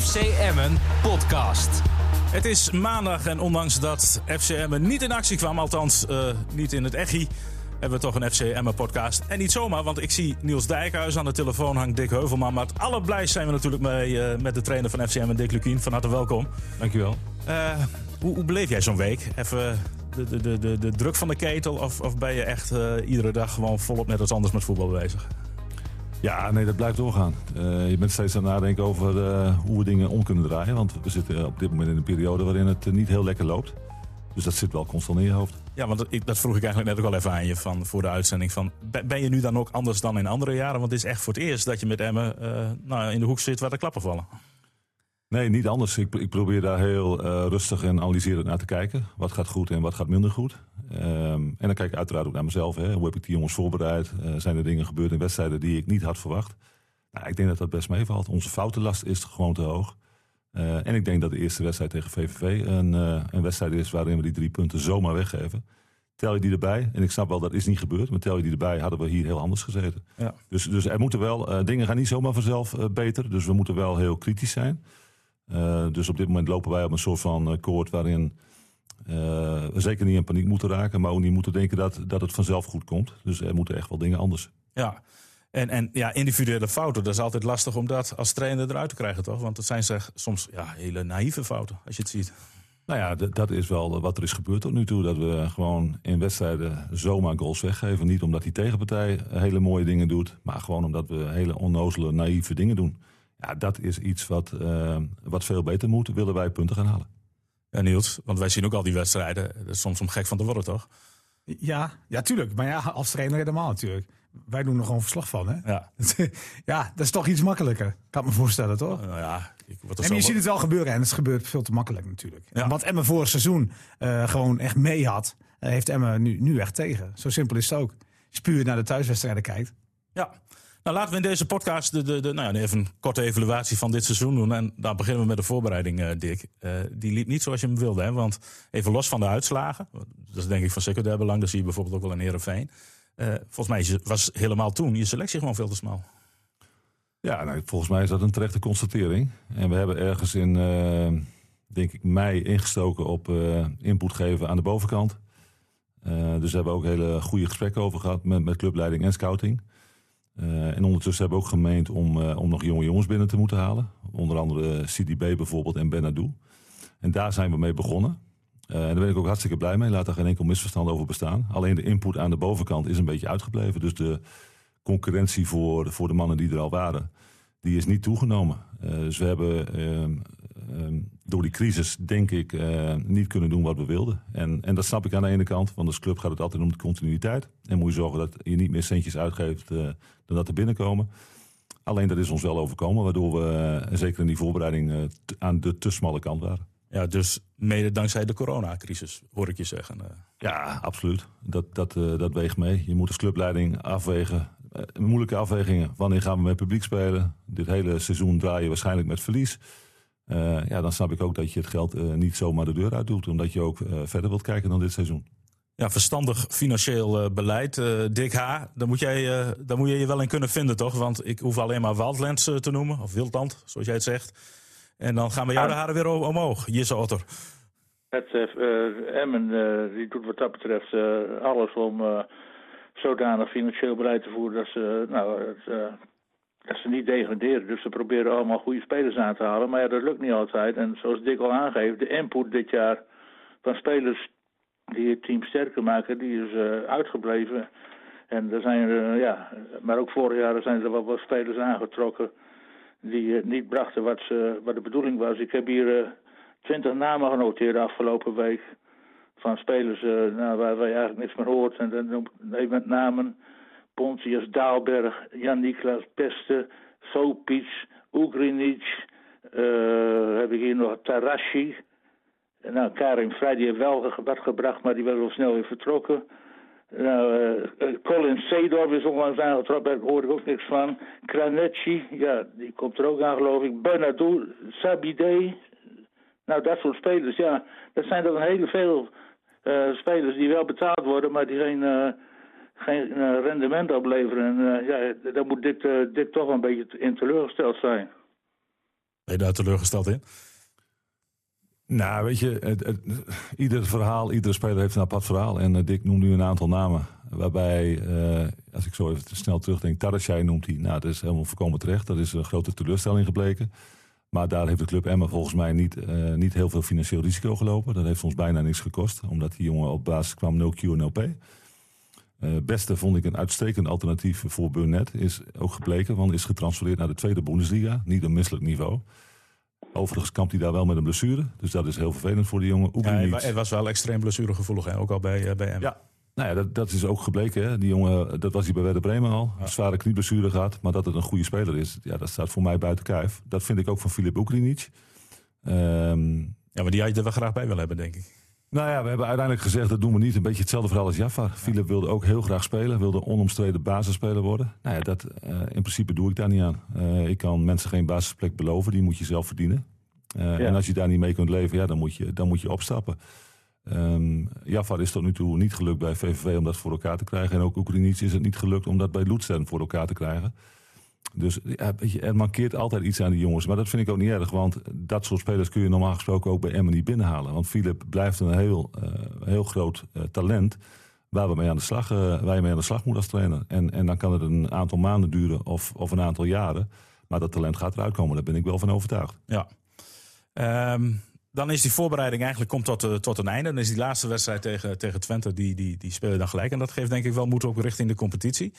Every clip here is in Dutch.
FC Emmen podcast. Het is maandag en ondanks dat FC Emmen niet in actie kwam, althans uh, niet in het echi, hebben we toch een FC Emmen podcast. En niet zomaar, want ik zie Niels Dijkhuis aan de telefoon, hangt Dick Heuvelman. Maar het allerblijst zijn we natuurlijk mee uh, met de trainer van FC Emmen, Dick Lukien. Van harte welkom. Dankjewel. Uh, hoe, hoe beleef jij zo'n week? Even de, de, de, de, de druk van de ketel of, of ben je echt iedere dag gewoon volop net als anders met voetbal bezig? Ja, nee, dat blijft doorgaan. Uh, je bent steeds aan het nadenken over uh, hoe we dingen om kunnen draaien. Want we zitten op dit moment in een periode waarin het niet heel lekker loopt. Dus dat zit wel constant in je hoofd. Ja, want dat, dat vroeg ik eigenlijk net ook al even aan je van, voor de uitzending. Van, ben je nu dan ook anders dan in andere jaren? Want het is echt voor het eerst dat je met Emmen uh, nou, in de hoek zit waar de klappen vallen. Nee, niet anders. Ik, ik probeer daar heel rustig en analyserend naar te kijken. Wat gaat goed en wat gaat minder goed. Um, en dan kijk ik uiteraard ook naar mezelf. Hè. Hoe heb ik die jongens voorbereid? Uh, zijn er dingen gebeurd in wedstrijden die ik niet had verwacht? Nou, ik denk dat dat best meevalt. Onze foutenlast is gewoon te hoog. Uh, en ik denk dat de eerste wedstrijd tegen VVV een, een wedstrijd is waarin we die drie punten zomaar weggeven. Tel je die erbij, en ik snap wel dat is niet gebeurd, maar tel je die erbij, hadden we hier heel anders gezeten. Ja. Dus, dus er moeten wel, dingen gaan niet zomaar vanzelf beter. Dus we moeten wel heel kritisch zijn. Dus op dit moment lopen wij op een soort van koord waarin uh, we zeker niet in paniek moeten raken, maar ook niet moeten denken dat, dat het vanzelf goed komt. Dus er moeten echt wel dingen anders. Ja, en, en ja, individuele fouten, dat is altijd lastig om dat als trainer eruit te krijgen, toch? Want het zijn zeg, soms ja, hele naïeve fouten, als je het ziet. Nou ja, dat is wel wat er is gebeurd tot nu toe. Dat we gewoon in wedstrijden zomaar goals weggeven. Niet omdat die tegenpartij hele mooie dingen doet, maar gewoon omdat we hele onnozele, naïeve dingen doen. Ja, dat is iets wat, uh, wat veel beter moet, willen wij punten gaan halen. Ja, Niels, want wij zien ook al die wedstrijden. Dat is soms om gek van te worden, toch? Ja, ja, tuurlijk. Maar ja, als trainer helemaal natuurlijk. Wij doen er gewoon verslag van, hè? Ja. ja, dat is toch iets makkelijker. Kan me voorstellen, toch? Uh, ja, ik word en je ziet het wel gebeuren en het gebeurt veel te makkelijk natuurlijk. Ja. Wat Emma vorig seizoen uh, gewoon echt mee had, uh, heeft Emma nu, nu echt tegen. Zo simpel is het ook. Als je puur naar de thuiswedstrijden kijkt. Ja, nou, laten we in deze podcast de, de, de, nou ja, even een korte evaluatie van dit seizoen doen. En daar beginnen we met de voorbereiding, uh, Dick. Uh, die liep niet zoals je hem wilde. Hè? Want even los van de uitslagen, dat is denk ik van secundair belang. Dat zie je bijvoorbeeld ook wel in Heerenveen. Uh, volgens mij was helemaal toen je selectie gewoon veel te smal. Ja, nou, volgens mij is dat een terechte constatering. En we hebben ergens in, denk ik, mei ingestoken op input geven aan de bovenkant. dus hebben we ook hele goede gesprekken over gehad met, met clubleiding en scouting. Uh, en ondertussen hebben we ook gemeend om, uh, om nog jonge jongens binnen te moeten halen. Onder andere CDB bijvoorbeeld en Benadou. En daar zijn we mee begonnen. En daar ben ik ook hartstikke blij mee. Laat daar geen enkel misverstand over bestaan. Alleen de input aan de bovenkant is een beetje uitgebleven. Dus de concurrentie voor, voor de mannen die er al waren, die is niet toegenomen. dus we hebben ehm, ehm, door die crisis, denk ik, niet kunnen doen wat we wilden. En, en dat snap ik aan de ene kant, want als club gaat het altijd om de continuïteit. En moet je zorgen dat je niet meer centjes uitgeeft dan dat er binnenkomen. Alleen dat is ons wel overkomen, waardoor we uh, zeker in die voorbereiding aan de te smalle kant waren. Ja, dus mede dankzij de coronacrisis, hoor ik je zeggen. Ja, absoluut. Dat, dat, dat weegt mee. Je moet als clubleiding afwegen, moeilijke afwegingen. Wanneer gaan we met publiek spelen? Dit hele seizoen draai je waarschijnlijk met verlies. Ja, dan snap ik ook dat je het geld niet zomaar de deur uit doet, omdat je ook verder wilt kijken dan dit seizoen ja, verstandig financieel uh, beleid. Uh, Dick H., daar moet, jij, uh, daar moet je je wel in kunnen vinden, toch? Want ik hoef alleen maar Wildlands te noemen, of Wildland, zoals jij het zegt. En dan gaan we jou de haren weer omhoog, Jisse Otter. Het, Emmen die doet wat dat betreft alles om zodanig financieel beleid te voeren dat ze, nou, het, dat ze niet degraderen. Dus ze proberen allemaal goede spelers aan te halen. Maar ja, dat lukt niet altijd. En zoals Dick al aangeeft, de input dit jaar van spelers die het team sterker maken, die is uh, uitgebleven. En er zijn uh, ja, maar ook vorig jaar zijn er wel wat spelers aangetrokken die uh, niet brachten wat, ze, wat de bedoeling was. Ik heb hier twintig namen genoteerd de afgelopen week van spelers nou, waar, je eigenlijk niks meer hoort. En dan neem met namen Pontius Daalberg, Jan-Niklas Peste, Sopic, Ugrinic, heb ik hier nog Tarashi, nou, Karim Vrij die heeft wel gebracht, maar die was al snel weer vertrokken. Nou, uh, Colin Seedorf is onlangs aangetrokken, daar hoorde ik ook niks van. Kranecci, ja, die komt er ook aan geloof ik. Bernardo, Sabide. Nou, dat soort spelers, ja. Dat zijn een hele veel uh, spelers die wel betaald worden, maar die geen, uh, geen rendement opleveren. En ja, daar moet dit, dit toch een beetje in teleurgesteld zijn. Ben je daar teleurgesteld in? Nou, weet je, het, het, ieder verhaal, iedere speler heeft een apart verhaal. En uh, Dick noemt nu een aantal namen. Waarbij, uh, als ik zo even snel terugdenk, Tarasjai noemt hij. Nou, dat is helemaal voorkomen terecht. Dat is een grote teleurstelling gebleken. Maar daar heeft de club Emma volgens mij niet, uh, niet heel veel financieel risico gelopen. Dat heeft ons bijna niks gekost. Omdat die jongen op basis kwam 0 Q en 0 P. beste vond ik een uitstekend alternatief voor Burnett. Is ook gebleken, want is getransfereerd naar de tweede Bundesliga. Niet een misselijk niveau. Overigens kampt hij daar wel met een blessure. Dus dat is heel vervelend voor die jongen. Ja, hij was wel extreem blessuregevoelig, hè? ook al bij, uh, bij hem. Ja, nou ja, dat, dat is ook gebleken. Hè? Die jongen, dat was hij bij Werder Bremen al. Ja. Zware knieblessure gehad. Maar dat het een goede speler is, ja, dat staat voor mij buiten kijf. Dat vind ik ook van Filip Oekrinic. Um, ja, maar die had je er wel graag bij willen hebben, denk ik. Nou ja, we hebben uiteindelijk gezegd, dat doen we niet. Een beetje hetzelfde verhaal als Jafar. Ja. Philip wilde ook heel graag spelen. Wilde onomstreden basisspeler worden. Nou ja, dat, uh, in principe doe ik daar niet aan. Uh, ik kan mensen geen basisplek beloven. Die moet je zelf verdienen. Uh, ja. En als je daar niet mee kunt leven, ja, dan, moet je, dan moet je opstappen. Um, Jafar is tot nu toe niet gelukt bij VVV om dat voor elkaar te krijgen. En ook Oekraïnisch is het niet gelukt om dat bij Lutsen voor elkaar te krijgen. Dus ja, er mankeert altijd iets aan die jongens. Maar dat vind ik ook niet erg. Want dat soort spelers kun je normaal gesproken ook bij Emmen binnenhalen. Want Philip blijft een heel, uh, heel groot uh, talent. Waar, we mee aan de slag, uh, waar je mee aan de slag moet als trainer. En, en dan kan het een aantal maanden duren of, of een aantal jaren. Maar dat talent gaat eruit komen. Daar ben ik wel van overtuigd. Ja. Um, dan is die voorbereiding eigenlijk komt tot, tot een einde. Dan is die laatste wedstrijd tegen, tegen Twente, die, die, die spelen dan gelijk. En dat geeft denk ik wel moed ook richting de competitie.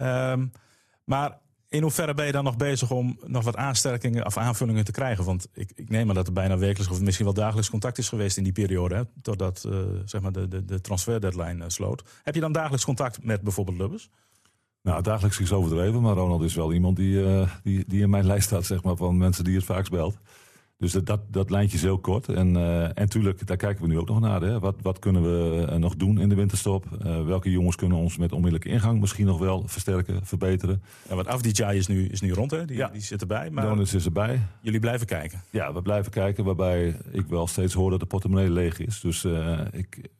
Um, maar in hoeverre ben je dan nog bezig om nog wat aansterkingen of aanvullingen te krijgen? Want ik, ik neem aan dat er bijna wekelijks of misschien wel dagelijks contact is geweest in die periode. Hè, totdat uh, zeg maar de, de, de transfer deadline uh, sloot. Heb je dan dagelijks contact met bijvoorbeeld Lubbers? Nou, dagelijks is overdreven, maar Ronald is wel iemand die, uh, die, die in mijn lijst staat zeg maar, van mensen die het vaakst belt. Dus dat, dat lijntje is heel kort. En, uh, en tuurlijk, daar kijken we nu ook nog naar. Hè. Wat, wat kunnen we uh, nog doen in de winterstop? Uh, welke jongens kunnen ons met onmiddellijke ingang misschien nog wel versterken, verbeteren? Ja, want Afdijay is nu, is nu rond, hè? Die, ja. die zit erbij. Maar Donis is erbij. Jullie blijven kijken? Ja, we blijven kijken. Waarbij ik wel steeds hoor dat de portemonnee leeg is. Dus ik... Moet,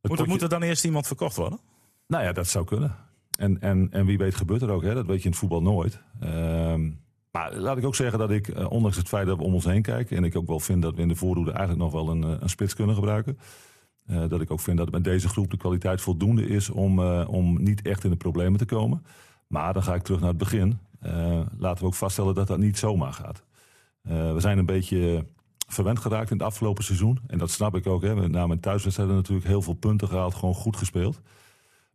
potje... moet er dan eerst iemand verkocht worden? Nou ja, dat zou kunnen. En, en, en wie weet gebeurt er ook. Hè? Dat weet je in het voetbal nooit. Ehm, maar laat ik ook zeggen dat ik, uh, ondanks het feit dat we om ons heen kijken... en ik ook wel vind dat we in de voorhoede eigenlijk nog wel een, een spits kunnen gebruiken... Uh, dat ik ook vind dat met deze groep de kwaliteit voldoende is om, om niet echt in de problemen te komen. Maar dan ga ik terug naar het begin. laten we ook vaststellen dat dat niet zomaar gaat. we zijn een beetje verwend geraakt in het afgelopen seizoen. En dat snap ik ook. Hè. We namen thuiswedstrijden natuurlijk heel veel punten gehaald, gewoon goed gespeeld.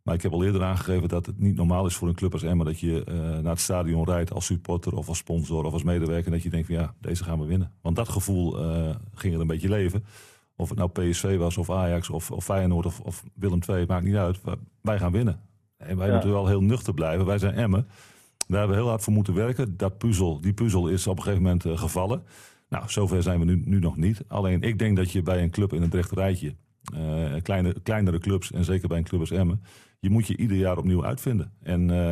Maar ik heb al eerder aangegeven dat het niet normaal is voor een club als Emma dat je uh, naar het stadion rijdt als supporter of als sponsor of als medewerker. En dat je denkt van ja, deze gaan we winnen. Want dat gevoel uh, ging er een beetje leven. Of het nou PSV was of Ajax of, of Feyenoord of, of Willem II, maakt niet uit. Wij gaan winnen. En wij ja. moeten wel heel nuchter blijven. Wij zijn Emmen. Daar hebben we heel hard voor moeten werken. Dat puzzel, die puzzel is op een gegeven moment uh, gevallen. Nou, zover zijn we nu, nu nog niet. Alleen ik denk dat je bij een club in het rechte rijtje, kleine, kleinere clubs en zeker bij een club als Emmen je moet je ieder jaar opnieuw uitvinden. En, uh,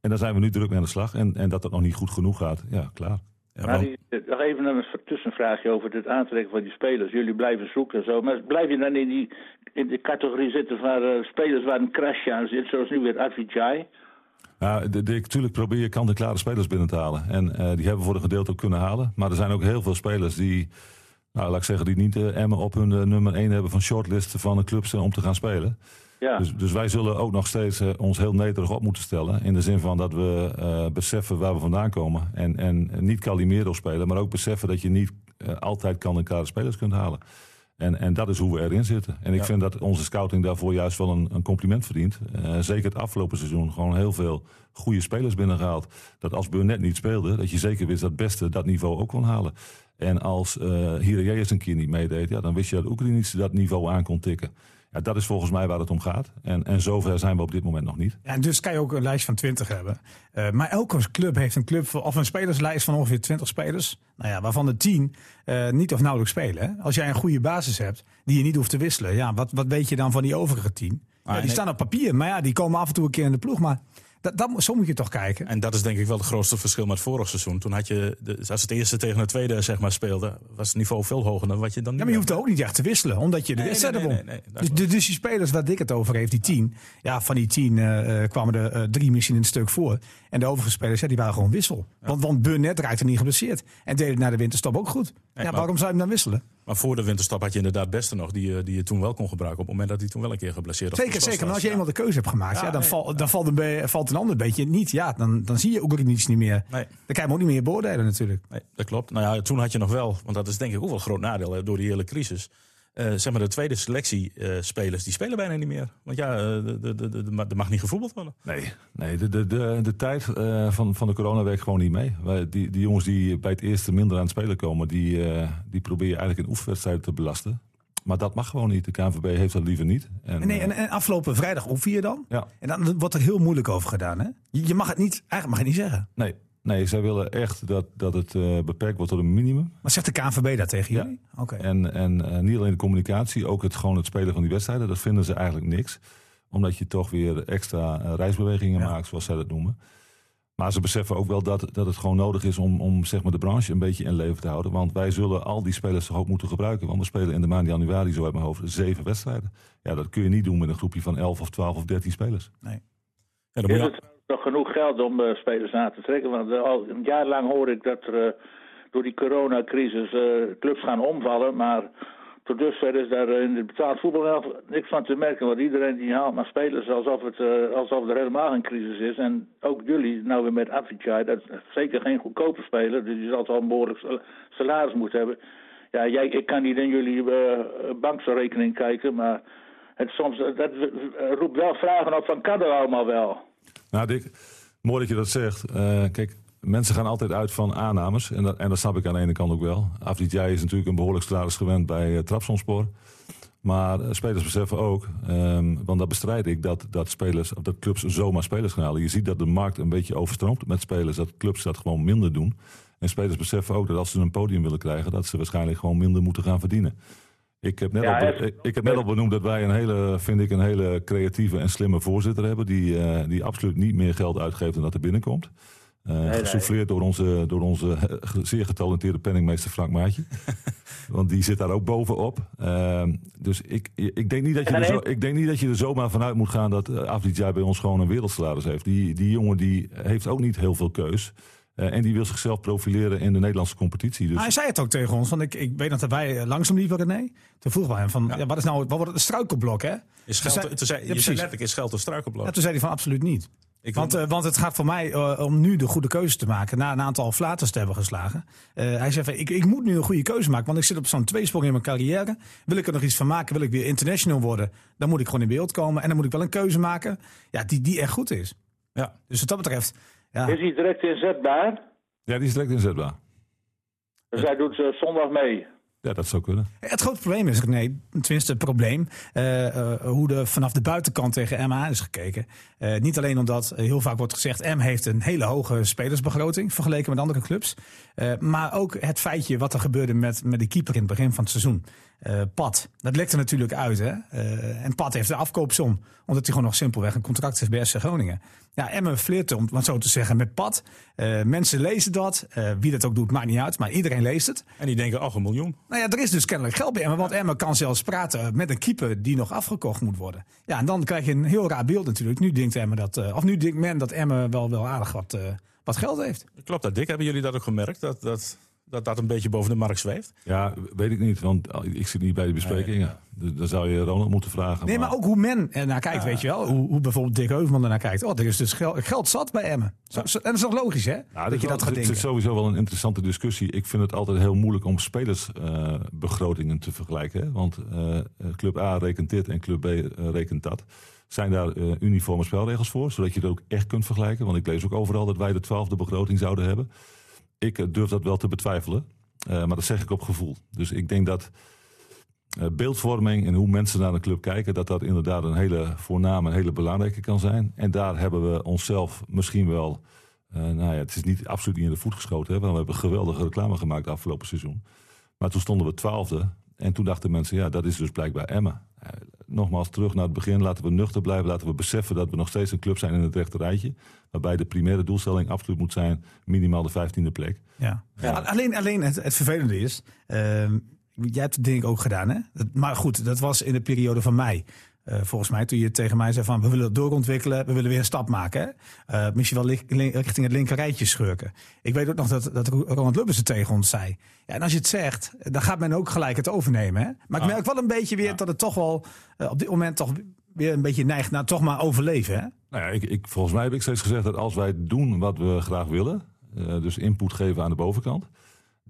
en daar zijn we nu druk mee aan de slag. En, en dat dat nog niet goed genoeg gaat, ja, klaar. Ja, maar die, nog even een tussenvraagje over het aantrekken van die spelers. Jullie blijven zoeken en zo. Maar blijf je dan in, die, in de categorie zitten van uh, spelers waar een crash aan zit, zoals nu weer Avijay? Nou, natuurlijk probeer je kant-en-klare spelers binnen te halen. En uh, die hebben we voor een gedeelte ook kunnen halen. Maar er zijn ook heel veel spelers die, nou, laat ik zeggen, die niet uh, Emmen op hun nummer 1 hebben van shortlist van de clubs om te gaan spelen. Ja. Dus, dus, wij zullen ook nog steeds uh, ons heel nederig op moeten stellen. In de zin van dat we uh, beseffen waar we vandaan komen. En, en niet Calimero spelen, maar ook beseffen dat je niet uh, altijd kan en klare spelers kunt halen. En, en dat is hoe we erin zitten. En ik ja. vind dat onze scouting daarvoor juist wel een, een compliment verdient. zeker het afgelopen seizoen gewoon heel veel goede spelers binnengehaald. Dat als Burnett niet speelde, dat je zeker wist dat het beste dat niveau ook kon halen. En als uh, Hirajeus een keer niet meedeed, ja, dan wist je dat Oekraïne dat niveau aan kon tikken. Ja, dat is volgens mij waar het om gaat. En, en zover zijn we op dit moment nog niet. Ja, en dus kan je ook een lijst van 20 hebben. Uh, maar elke club heeft een club of een spelerslijst van ongeveer 20 spelers. Nou ja, waarvan de 10 uh, niet of nauwelijks spelen. Hè? Als jij een goede basis hebt die je niet hoeft te wisselen. Ja, wat, wat weet je dan van die overige 10? Ah, ja, die nee. staan op papier, maar ja, die komen af en toe een keer in de ploeg. Maar Dat, dat, zo moet je toch kijken. En dat is denk ik wel het grootste verschil met vorig seizoen. Toen had je, de, als het eerste tegen het tweede zeg maar, speelde, was het niveau veel hoger dan wat je dan nu Ja, maar je hoeft ook niet echt te wisselen, omdat je de Nee, wedstrijden nee, dus, de- dus die spelers waar Dick het over heeft, die tien. Ja, van die tien eh, eh, kwamen er eh, drie misschien een stuk voor. En de overige spelers, ja, die waren gewoon wissel. Want, want Burnett raakte niet geblesseerd. En deed het na de winterstop ook goed. Ja, maar- waarom zou je hem dan wisselen? Maar voor de winterstop had je inderdaad beste nog, die, eh, die je toen wel kon gebruiken. Op het moment dat hij toen wel een keer geblesseerd of Zeker, zeker. Maar als was. je eenmaal de keuze hebt gemaakt, ja, Ja, dan, nee, val- dan valt, een valt een ander beetje niet. Ja, dan, dan zie je ook niets niet meer. Nee. Dan kan je hem ook niet meer beoordelen natuurlijk. Nee, dat klopt. Nou ja, toen had je nog wel, want dat is denk ik ook wel een groot nadeel hè, door die hele crisis. Eh, zeg maar de tweede selectie eh, spelers, die spelen bijna niet meer. Want ja, eh, de, de, de, de- er mag niet gevoetbald worden. Nee, nee de, de, de, de tijd eh, van, van de corona werkt gewoon niet mee. Wij, die, die jongens die bij het eerste minder aan het spelen komen, die, eh, die probeer je eigenlijk in oefenwedstrijden te belasten. Maar dat mag gewoon niet. De KNVB heeft dat liever niet. En, nee, en, en afgelopen vrijdag oefen je dan? ja, En dan wordt er heel moeilijk over gedaan. Hè? Je, je mag het niet, eigenlijk mag je het niet zeggen. nee, nee, zij willen echt dat, dat het eh, beperkt wordt tot een minimum. Maar zegt de KNVB dat tegen Ja. jullie? Oké. En, en eh, niet alleen de communicatie, ook het, gewoon het spelen van die wedstrijden. Dat vinden ze eigenlijk niks. Omdat je toch weer extra eh, reisbewegingen Ja. maakt, zoals zij dat noemen. Maar ze beseffen ook wel dat, dat het gewoon nodig is om, om zeg maar de branche een beetje in leven te houden. Want wij zullen al die spelers toch ook moeten gebruiken. Want we spelen in de maand januari, zo uit mijn hoofd, zeven wedstrijden. Ja, dat kun je niet doen met een groepje van 11 of 12 of 13 spelers. Ja, dan moet Is je, het genoeg geld om eh, spelers aan te trekken? Want eh, al een jaar lang hoor ik dat er eh, door die coronacrisis clubs gaan omvallen. Maar tot dusver is daar in het betaald voetbal niks van te merken. Want iedereen die haalt maar spelers alsof, het, alsof er helemaal geen crisis is. En ook jullie, nou weer met Avicii, dat is zeker geen goedkope speler. Dus je zal toch een behoorlijk sal- salaris moeten hebben. Ja, jij, ik kan niet in jullie eh bankrekening kijken, maar het soms, dat roept wel vragen op van kan dat allemaal wel? Nou, Dick, mooi dat je dat zegt. Eh, kijk, mensen gaan altijd uit van aannames. En dat, en dat snap ik aan de ene kant ook wel. Afditjai is natuurlijk een behoorlijk salaris gewend bij uh, Trabzonspor. Maar eh, spelers beseffen ook, ehm, want dat bestrijd ik, dat, dat, spelers, dat clubs zomaar spelers gaan halen. Je ziet dat de markt een beetje overstroomt met spelers, dat clubs dat gewoon minder doen. En spelers beseffen ook dat als ze een podium willen krijgen, dat ze waarschijnlijk gewoon minder moeten gaan verdienen. Ik heb net, Ja, al, ik, ik heb net al benoemd dat wij een hele, vind ik, een hele creatieve en slimme voorzitter hebben. Die, eh, die absoluut niet meer geld uitgeeft dan dat er binnenkomt. Eh nee. Gesouffleerd door onze, door onze eh, zeer getalenteerde penningmeester Frank Maatje. Want die zit daar ook bovenop. Ehm, dus ik, ik, denk niet dat je er zo, ik denk niet dat je er zomaar vanuit moet gaan dat uh, Afdijay bij ons gewoon een wereldsalaris heeft. Die, die jongen die heeft ook niet heel veel keus. Uh, en die wil zichzelf profileren in de Nederlandse competitie. Dus... hij zei het ook tegen ons, want ik, ik weet dat wij langzaam liepen René. Toen vroegen wij hem van, ja. Ja, wat is nou wat wordt het struikelblok hè? Is geld, zei, toen zei, je zei letterlijk, is geld een struikelblok? Ja, toen zei hij van absoluut niet. Ik want, uh, want het gaat voor mij uh, om nu de goede keuze te maken. Na een aantal flaters te hebben geslagen. Uh, hij zei van, ik, ik moet nu een goede keuze maken. Want ik zit op zo'n tweesprong in mijn carrière. Wil ik er nog iets van maken? Wil ik weer international worden? Dan moet ik gewoon in beeld komen. En dan moet ik wel een keuze maken ja, die, die echt goed is. Ja. Dus wat dat betreft... Ja. Is hij direct inzetbaar? Ja, die is direct inzetbaar. Dus hij doet uh, zondag mee? Ja, dat zou kunnen. Het grote probleem is, nee, tenminste het probleem, uh, uh, hoe er vanaf de buitenkant tegen Emma is gekeken. Uh, niet alleen omdat heel vaak wordt gezegd, M heeft een hele hoge spelersbegroting vergeleken met andere clubs. maar ook het feitje wat er gebeurde met, met de keeper in het begin van het seizoen. Pat, dat lekte natuurlijk uit. Hè? en Pat heeft de afkoopsom, omdat hij gewoon nog simpelweg een contract heeft bij SC Groningen. Ja, Emmen flirt, om het zo te zeggen, met Pat. mensen lezen dat. wie dat ook doet, maakt niet uit, maar iedereen leest het. En die denken, ach, een miljoen. Nou ja, er is dus kennelijk geld bij Emmen. Want Emmen kan zelfs praten met een keeper die nog afgekocht moet worden. Ja, en dan krijg je een heel raar beeld natuurlijk. Nu denkt Emmen dat, uh, of nu denkt men dat Emmen wel, wel aardig wat, uh, wat geld heeft. Klopt dat, Dick? Hebben jullie dat ook gemerkt? Dat dat, dat, dat een beetje boven de markt zweeft? Ja, weet ik niet, want ik zit niet bij de besprekingen. Nee, ja. Dan zou je Ronald moeten vragen. Nee, maar, maar ook hoe men ernaar kijkt, ja. weet je wel. Hoe, hoe bijvoorbeeld Dick Heuvelman ernaar kijkt. Oh, er is dus geld, geld zat bij Emmen. Zo, ja. zo, en dat is toch logisch, hè? Nou, dat je dat gaat denken. Het is sowieso wel een interessante discussie. Ik vind het altijd heel moeilijk om spelersbegrotingen uh, te vergelijken. Hè? Want uh, Club A rekent dit en Club B uh, rekent dat. Zijn daar uniforme spelregels voor, zodat je dat ook echt kunt vergelijken? Want ik lees ook overal dat wij de twaalfde begroting zouden hebben. Ik durf dat wel te betwijfelen. maar dat zeg ik op gevoel. Dus ik denk dat uh, beeldvorming en hoe mensen naar een club kijken, dat dat inderdaad een hele voorname, een hele belangrijke kan zijn. En daar hebben we onszelf misschien wel, nou ja, het is niet absoluut niet in de voet geschoten, hè, want we hebben geweldige reclame gemaakt afgelopen seizoen. Maar toen stonden we twaalfde en toen dachten mensen, ja, dat is dus blijkbaar Emma. Uh, nogmaals terug naar het begin. Laten we nuchter blijven. Laten we beseffen dat we nog steeds een club zijn in het rechte rijtje. Waarbij de primaire doelstelling absoluut moet zijn minimaal de vijftiende plek. Ja. Alleen, alleen het, het vervelende is, ehm, jij hebt het denk ik ook gedaan hè. Dat- maar goed, dat was in de periode van mei. Eh, volgens mij toen je tegen mij zei van we willen het doorontwikkelen, we willen weer een stap maken. Hè? Eh, misschien wel richting het linkerrijtje schurken. Ik weet ook nog dat, dat Ronald Lubbers het tegen ons zei. Ja, en als je het zegt, dan gaat men ook gelijk het overnemen. Hè? Maar ik Ah. merk wel een beetje weer dat het toch wel eh, op dit moment toch weer een beetje neigt naar toch maar overleven. Hè? Nou ja, ik, ik, volgens mij heb ik steeds gezegd dat als wij doen wat we graag willen, dus input geven aan de bovenkant,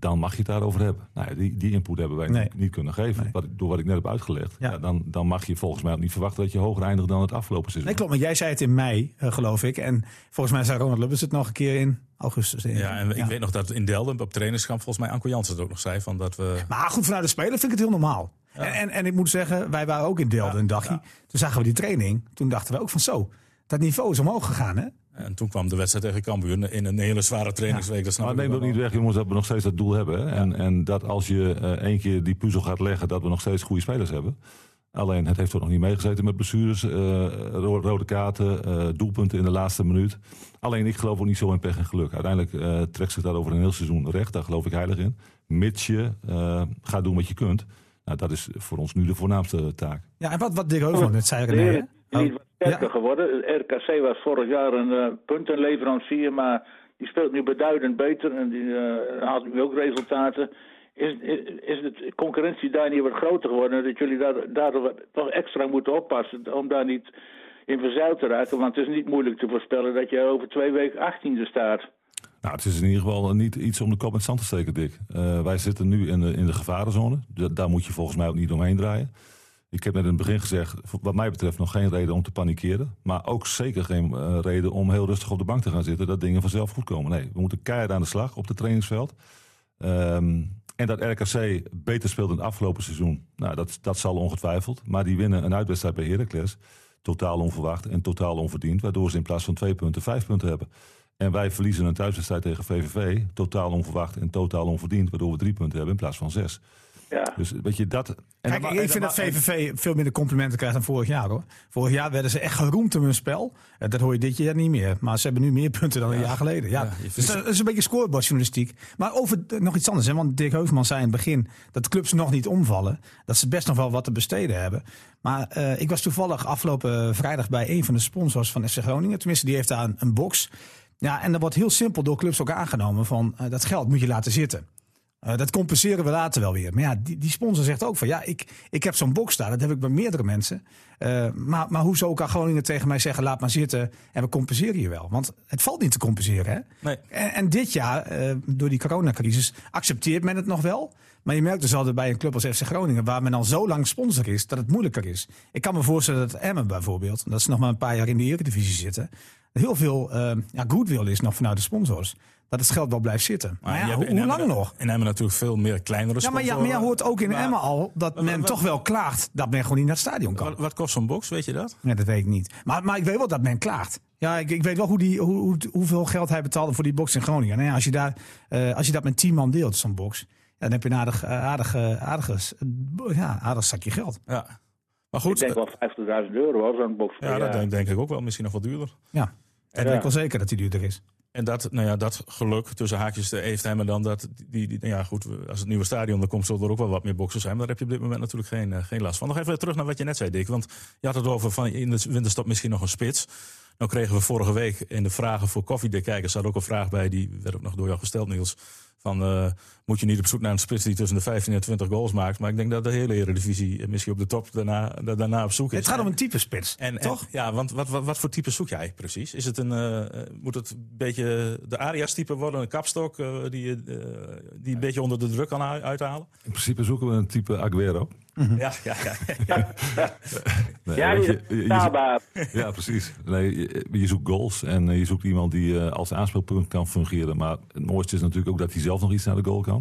dan mag je het daarover hebben. Nou ja, die, die input hebben wij Nee. niet, kunnen geven. Nee. Wat, ik- door wat ik net heb uitgelegd. Ja. Ja, dan, dan mag je volgens mij ook niet verwachten dat je hoger eindigt dan het afgelopen seizoen. Nee, klopt. Maar jij zei het in mei, eh, geloof ik. En volgens mij zei Ronald Lubbers het nog een keer in augustus. ik. Ja, en ik weet nog dat in Delden op trainingskamp volgens mij Anko Jansen het ook nog zei. Van dat we, Maar goed, vanuit de speler vind ik het heel normaal. En, en, en ik moet zeggen, wij waren ook in Delden een dagje. Toen zagen we die training. Toen dachten we ook van zo, dat niveau is omhoog gegaan. Hè? En toen kwam de wedstrijd tegen Cambuur in een hele zware trainingsweek. Dat snap Maar ik neem ook dat niet weg, jongens, dat we nog steeds dat doel hebben. Hè? En, en dat als je eh, één keer die puzzel gaat leggen, dat we nog steeds goede spelers hebben. Alleen, het heeft toch nog niet meegezeten met blessures, eh, ro- rode kaarten, eh, doelpunten in de laatste minuut. Alleen, ik geloof ook niet zo in pech en geluk. Uiteindelijk eh, trekt zich dat over een heel seizoen recht, daar geloof ik heilig in. Mits je eh, gaat doen wat je kunt. Nou, dat is voor ons nu de voornaamste taak. Ja, en wat, wat Dick Heuvelman net zei, De René. Sterker ja. geworden. RKC was vorig jaar een eh, puntenleverancier, maar die speelt nu beduidend beter en die eh, haalt nu ook resultaten. Is, is, is de concurrentie daar niet wat groter geworden? Dat jullie daar, daardoor toch extra moeten oppassen om daar niet in verzeild te raken? Want het is niet moeilijk te voorspellen dat je over twee weken achttiende staat. Nou, het is in ieder geval niet iets om de kop in het zand te steken, Dick. Eh, wij zitten nu in de, in de gevarenzone. Da- daar moet je volgens mij ook niet omheen draaien. Ik heb net in het begin gezegd, wat mij betreft nog geen reden om te panikeren. Maar ook zeker geen eh, reden om heel rustig op de bank te gaan zitten. Dat dingen vanzelf goed komen. Nee, we moeten keihard aan de slag op het trainingsveld. Ehm, en dat RKC beter speelt in het afgelopen seizoen. Nou, dat, dat zal ongetwijfeld. Maar die winnen een uitwedstrijd bij Heracles. Totaal onverwacht en totaal onverdiend. Waardoor ze in plaats van twee punten vijf punten hebben. En wij verliezen een thuiswedstrijd tegen VVV. Totaal onverwacht en totaal onverdiend. Waardoor we drie punten hebben in plaats van zes. Ja. Dus weet je, dat... En Kijk, dan- ik en vind dat VVV veel minder complimenten krijgt dan vorig jaar hoor. Vorig jaar werden ze echt geroemd om hun spel. Eh, Dat hoor je dit jaar niet meer. Maar ze hebben nu meer punten dan een jaar geleden. Ja. Dus dat is een beetje scorebordjournalistiek. Maar over eh, nog iets anders. Hè? Want Dirk Heuvelman zei in het begin dat clubs nog niet omvallen. Dat ze best nog wel wat te besteden hebben. Maar eh, ik was toevallig afgelopen vrijdag bij een van de sponsors van FC Groningen. Tenminste, die heeft daar een, een box. Ja, en dat wordt heel simpel door clubs ook aangenomen. Van eh, dat geld moet je laten zitten. Eh, dat compenseren we later wel weer. Maar ja, die, die sponsor zegt ook van ja, ik, ik heb zo'n box daar. Dat heb ik bij meerdere mensen. Eh, maar, maar hoezo kan Groningen tegen mij zeggen laat maar zitten en we compenseren je wel? Want het valt niet te compenseren. Hè? Nee. En, en dit jaar, eh, door die coronacrisis, accepteert men het nog wel. Maar je merkt dus altijd bij een club als FC Groningen, waar men al zo lang sponsor is, dat het moeilijker is. Ik kan me voorstellen dat Emmen bijvoorbeeld, dat ze nog maar een paar jaar in de Eredivisie zitten, heel veel ja, goodwill is nog vanuit de sponsors. Dat het geld wel blijft zitten. Maar, ja, hoe, lang nog? In Emmen natuurlijk veel meer kleinere Ja, maar, ja, maar je hoort ook in Maar Emmen al dat maar- men toch wel klaagt dat men gewoon niet naar het stadion kan. Wat, wat kost zo'n box, weet je dat? Ja, dat weet ik niet. Maar, maar ik weet wel dat men klaagt. Ja, ik, ik weet wel hoe die, hoe, hoe, hoeveel geld hij betaalde voor die box in Groningen. Nou ja, als, je daar, eh, als je dat met 10 man deelt, zo'n box, dan heb je een aardig, aardig, eh, aardig, ja, aardig zakje geld. Ja. Maar Ik goed, denk eh, wel 50.000 euro zo'n box. ja, dat denk, denk ik ook wel. Misschien nog wat duurder. Ja, en Ja. ik wel zeker dat die duurder is. En dat, nou ja, dat geluk tussen haakjes heeft hij me dan dat die, die, nou ja, goed, als het nieuwe stadion er komt, zullen er ook wel wat meer boxen zijn. Maar daar heb je op dit moment natuurlijk geen, eh, geen last van. Nog even terug naar wat je net zei, Dick. Want je had het over van in de winterstop misschien nog een spits. Nou kregen we vorige week in de vragen voor koffiedekijkers zat ook een vraag bij, die werd ook nog door jou gesteld, Niels. Van eh, moet je niet op zoek naar een spits die tussen de 15 en 20 goals maakt. Maar ik denk dat de hele Eredivisie misschien op de top daarna, daarna op zoek is. Het gaat om een type spits, En, en- toch? ja, want wat, wat, wat voor type zoek jij precies? Is het een, eh, eh, moet het een beetje de Arias-type worden, een kapstok eh, die, je, eh, die een beetje onder de druk kan uithalen? In principe zoeken we een type Aguero. Ja, ja, ja. Nee, Ja, weet die je, je- je- betaalbaar. Ja, precies. Nee, je, je zoekt goals en eh, je zoekt iemand die eh, als aanspeelpunt kan fungeren. Maar het mooiste is natuurlijk ook dat hij zelf nog iets naar de goal kan.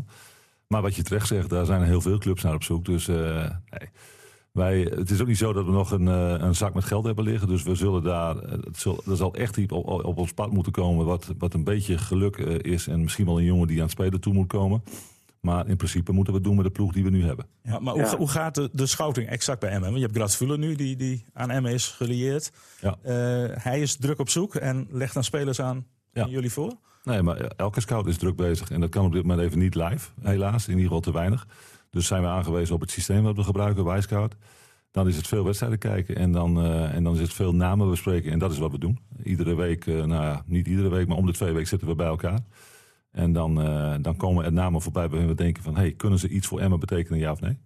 Maar wat je terecht zegt, daar zijn heel veel clubs naar op zoek. Dus eh, nee. Wij, het is ook niet zo dat we nog een, eh, een zak met geld hebben liggen. Dus we zullen daar, eh, het zal, er zal echt iets op, op ons pad moeten komen wat, wat een beetje geluk is. En misschien wel een jongen die aan het spelen toe moet komen. Maar in principe moeten we het doen met de ploeg die we nu hebben. Maar, maar hoe, Ja. hoe gaat de, de scouting exact bij Emmen? Want je hebt Grazvuller nu, die, die aan Emmen is gelieerd. Ja. Eh, hij is druk op zoek en legt dan spelers aan Ja. aan jullie voor? Nee, maar elke scout is druk bezig. En dat kan op dit moment even niet live, helaas. In ieder geval te weinig. Dus zijn we aangewezen op het systeem wat we gebruiken, Wijscout. Dan is het veel wedstrijden kijken en dan, eh, en dan is het veel namen bespreken. En dat is wat we doen. Iedere week, eh, nou ja, niet iedere week, maar om de twee weken zitten we bij elkaar. En dan, eh, dan komen er namen voorbij waarin we denken van... hey, kunnen ze iets voor Emmen betekenen, ja of nee?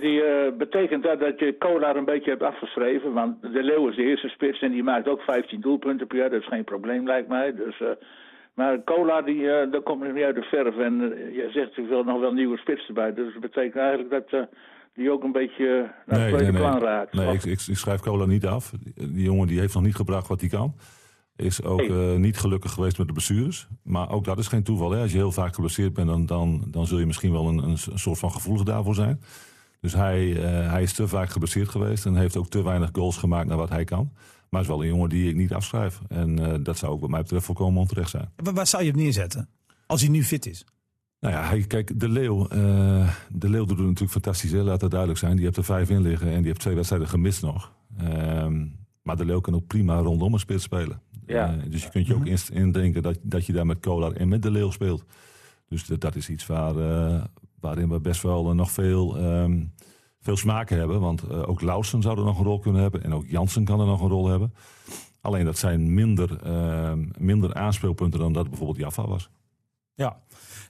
Die, eh, betekent dat dat je Kolar een beetje hebt afgeschreven? Want de Leeuw is de eerste spits en die maakt ook 15 doelpunten per jaar. Dat is geen probleem, lijkt mij. Dus, eh, maar Kolar, die, eh daar komt nog niet uit de verf. En eh, je zegt, ik wil nog wel nieuwe spits erbij. Dus dat betekent eigenlijk dat eh, die ook een beetje naar het tweede plan raakt. Nee, ik, ik, ik schrijf Cola niet af. Die, jongen die heeft nog niet gebracht wat hij kan. Is ook Nee. niet gelukkig geweest met de blessures. Maar ook dat is geen toeval. Hè? Als je heel vaak geblesseerd bent, dan, dan, dan zul je misschien wel een, een soort van gevoelig daarvoor zijn. Dus hij, hij is te vaak geblesseerd geweest en heeft ook te weinig goals gemaakt naar wat hij kan. Maar is wel een jongen die ik niet afschrijf. En eh, dat zou ook wat mij betreft volkomen onterecht zijn. Waar, waar zou je hem neerzetten? Als hij nu fit is. Nou ja, kijk, de Leeuw, eh, de Leeuw doet het natuurlijk fantastisch. Hè? Laat dat duidelijk zijn. Die heeft er vijf in liggen en die heeft twee wedstrijden gemist nog. Ehm, maar de Leeuw kan ook prima rondom een spits spelen. Ja. Eh, dus je kunt je ook inst- indenken dat, dat je daar met Kolar en met de Leeuw speelt. Dus dat, dat is iets waar, eh, waarin we best wel nog veel, ehm, veel smaken hebben. Want eh, ook Lausen zou er nog een rol kunnen hebben. En ook Jansen kan er nog een rol hebben. Alleen dat zijn minder, ehm, minder aanspeelpunten dan dat bijvoorbeeld Jaffa was. Ja.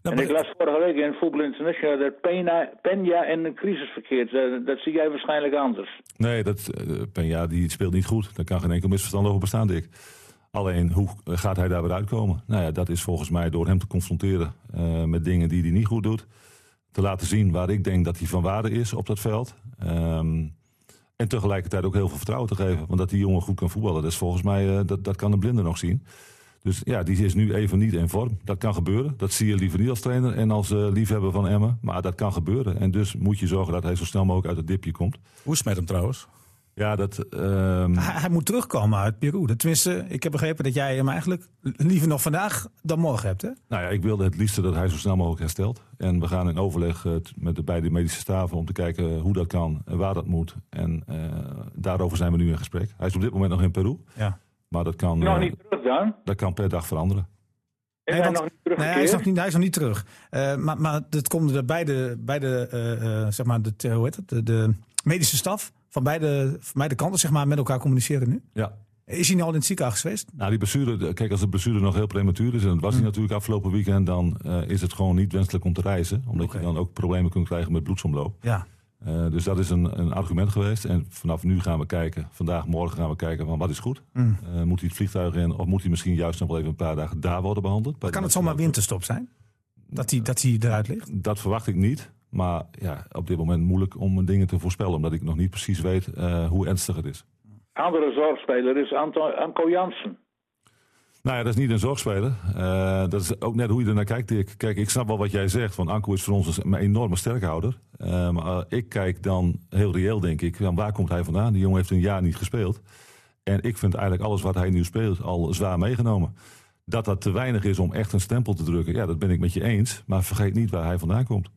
Nou, En ik las vorige week in Voetbal International dat Peña, Peña in een crisis verkeert. Dat, dat zie jij waarschijnlijk anders. Nee, dat, eh, Peña die speelt niet goed. Daar kan geen enkel misverstand over bestaan, Dick. Alleen, hoe gaat hij daar weer uitkomen? Nou ja, dat is volgens mij door hem te confronteren eh, met dingen die hij niet goed doet. Te laten zien waar ik denk dat hij van waarde is op dat veld. Ehm, en tegelijkertijd ook heel veel vertrouwen te geven. Want dat die jongen goed kan voetballen, dat is volgens mij, eh, dat, dat kan een blinde nog zien. Dus ja, die is nu even niet in vorm. Dat kan gebeuren. Dat zie je liever niet als trainer en als eh, liefhebber van Emmen. Maar dat kan gebeuren. En dus moet je zorgen dat hij zo snel mogelijk uit het dipje komt. Hoe is het met hem trouwens? Ja, dat. ehm, Hij, hij moet terugkomen uit Peru. Dat, tenminste, ik heb begrepen dat jij hem eigenlijk liever nog vandaag dan morgen hebt. Hè? nou ja, ik wilde het liefste dat hij zo snel mogelijk herstelt. En we gaan in overleg eh, met de beide medische staven om te kijken hoe dat kan en waar dat moet. En eh, daarover zijn we nu in gesprek. Hij is op dit moment nog in Peru. Ja. Maar dat kan, Nog eh, niet terug dan? dat kan per dag veranderen. Is Nee, hij nog niet Nee, hij is nog niet, hij is nog niet terug. Eh, maar, maar het komt beide, beide eh, eh, zeg maar, de, hoe heet het? De, de medische staf van beide, van beide kanten zeg maar, met elkaar communiceren nu. Ja. Is hij nou al in het ziekenhuis geweest? Nou, die blessure, kijk, als de blessure nog heel prematuur is, en dat was hij natuurlijk afgelopen weekend, dan eh, is het gewoon niet wenselijk om te reizen. Omdat je dan ook problemen kunt krijgen met bloedsomloop. Ja. Eh, dus dat is een, een argument geweest. En vanaf nu gaan we kijken, vandaag, morgen gaan we kijken van wat is goed. Mm. Eh, moet hij het vliegtuig in of moet hij misschien juist nog wel even een paar dagen daar worden behandeld? Kan het zomaar winterstop zijn? Dat hij, dat hij eruit ligt? Dat verwacht ik niet. Maar ja, op dit moment moeilijk om dingen te voorspellen. Omdat ik nog niet precies weet eh, hoe ernstig het is. Andere zorgspeler is Anto, Anko Jansen. Nou ja, dat is niet een zorgspeler. Eh, dat is ook net hoe je er naar kijkt, Dick. Kijk, ik snap wel wat jij zegt. Van Anko is voor ons een enorme sterkhouder. Eh, maar ik kijk dan heel reëel, denk ik. Van waar komt hij vandaan? Die jongen heeft een jaar niet gespeeld. En ik vind eigenlijk alles wat hij nu speelt al zwaar meegenomen. Dat dat te weinig is om echt een stempel te drukken, ja, dat ben ik met je eens. Maar vergeet niet waar hij vandaan komt.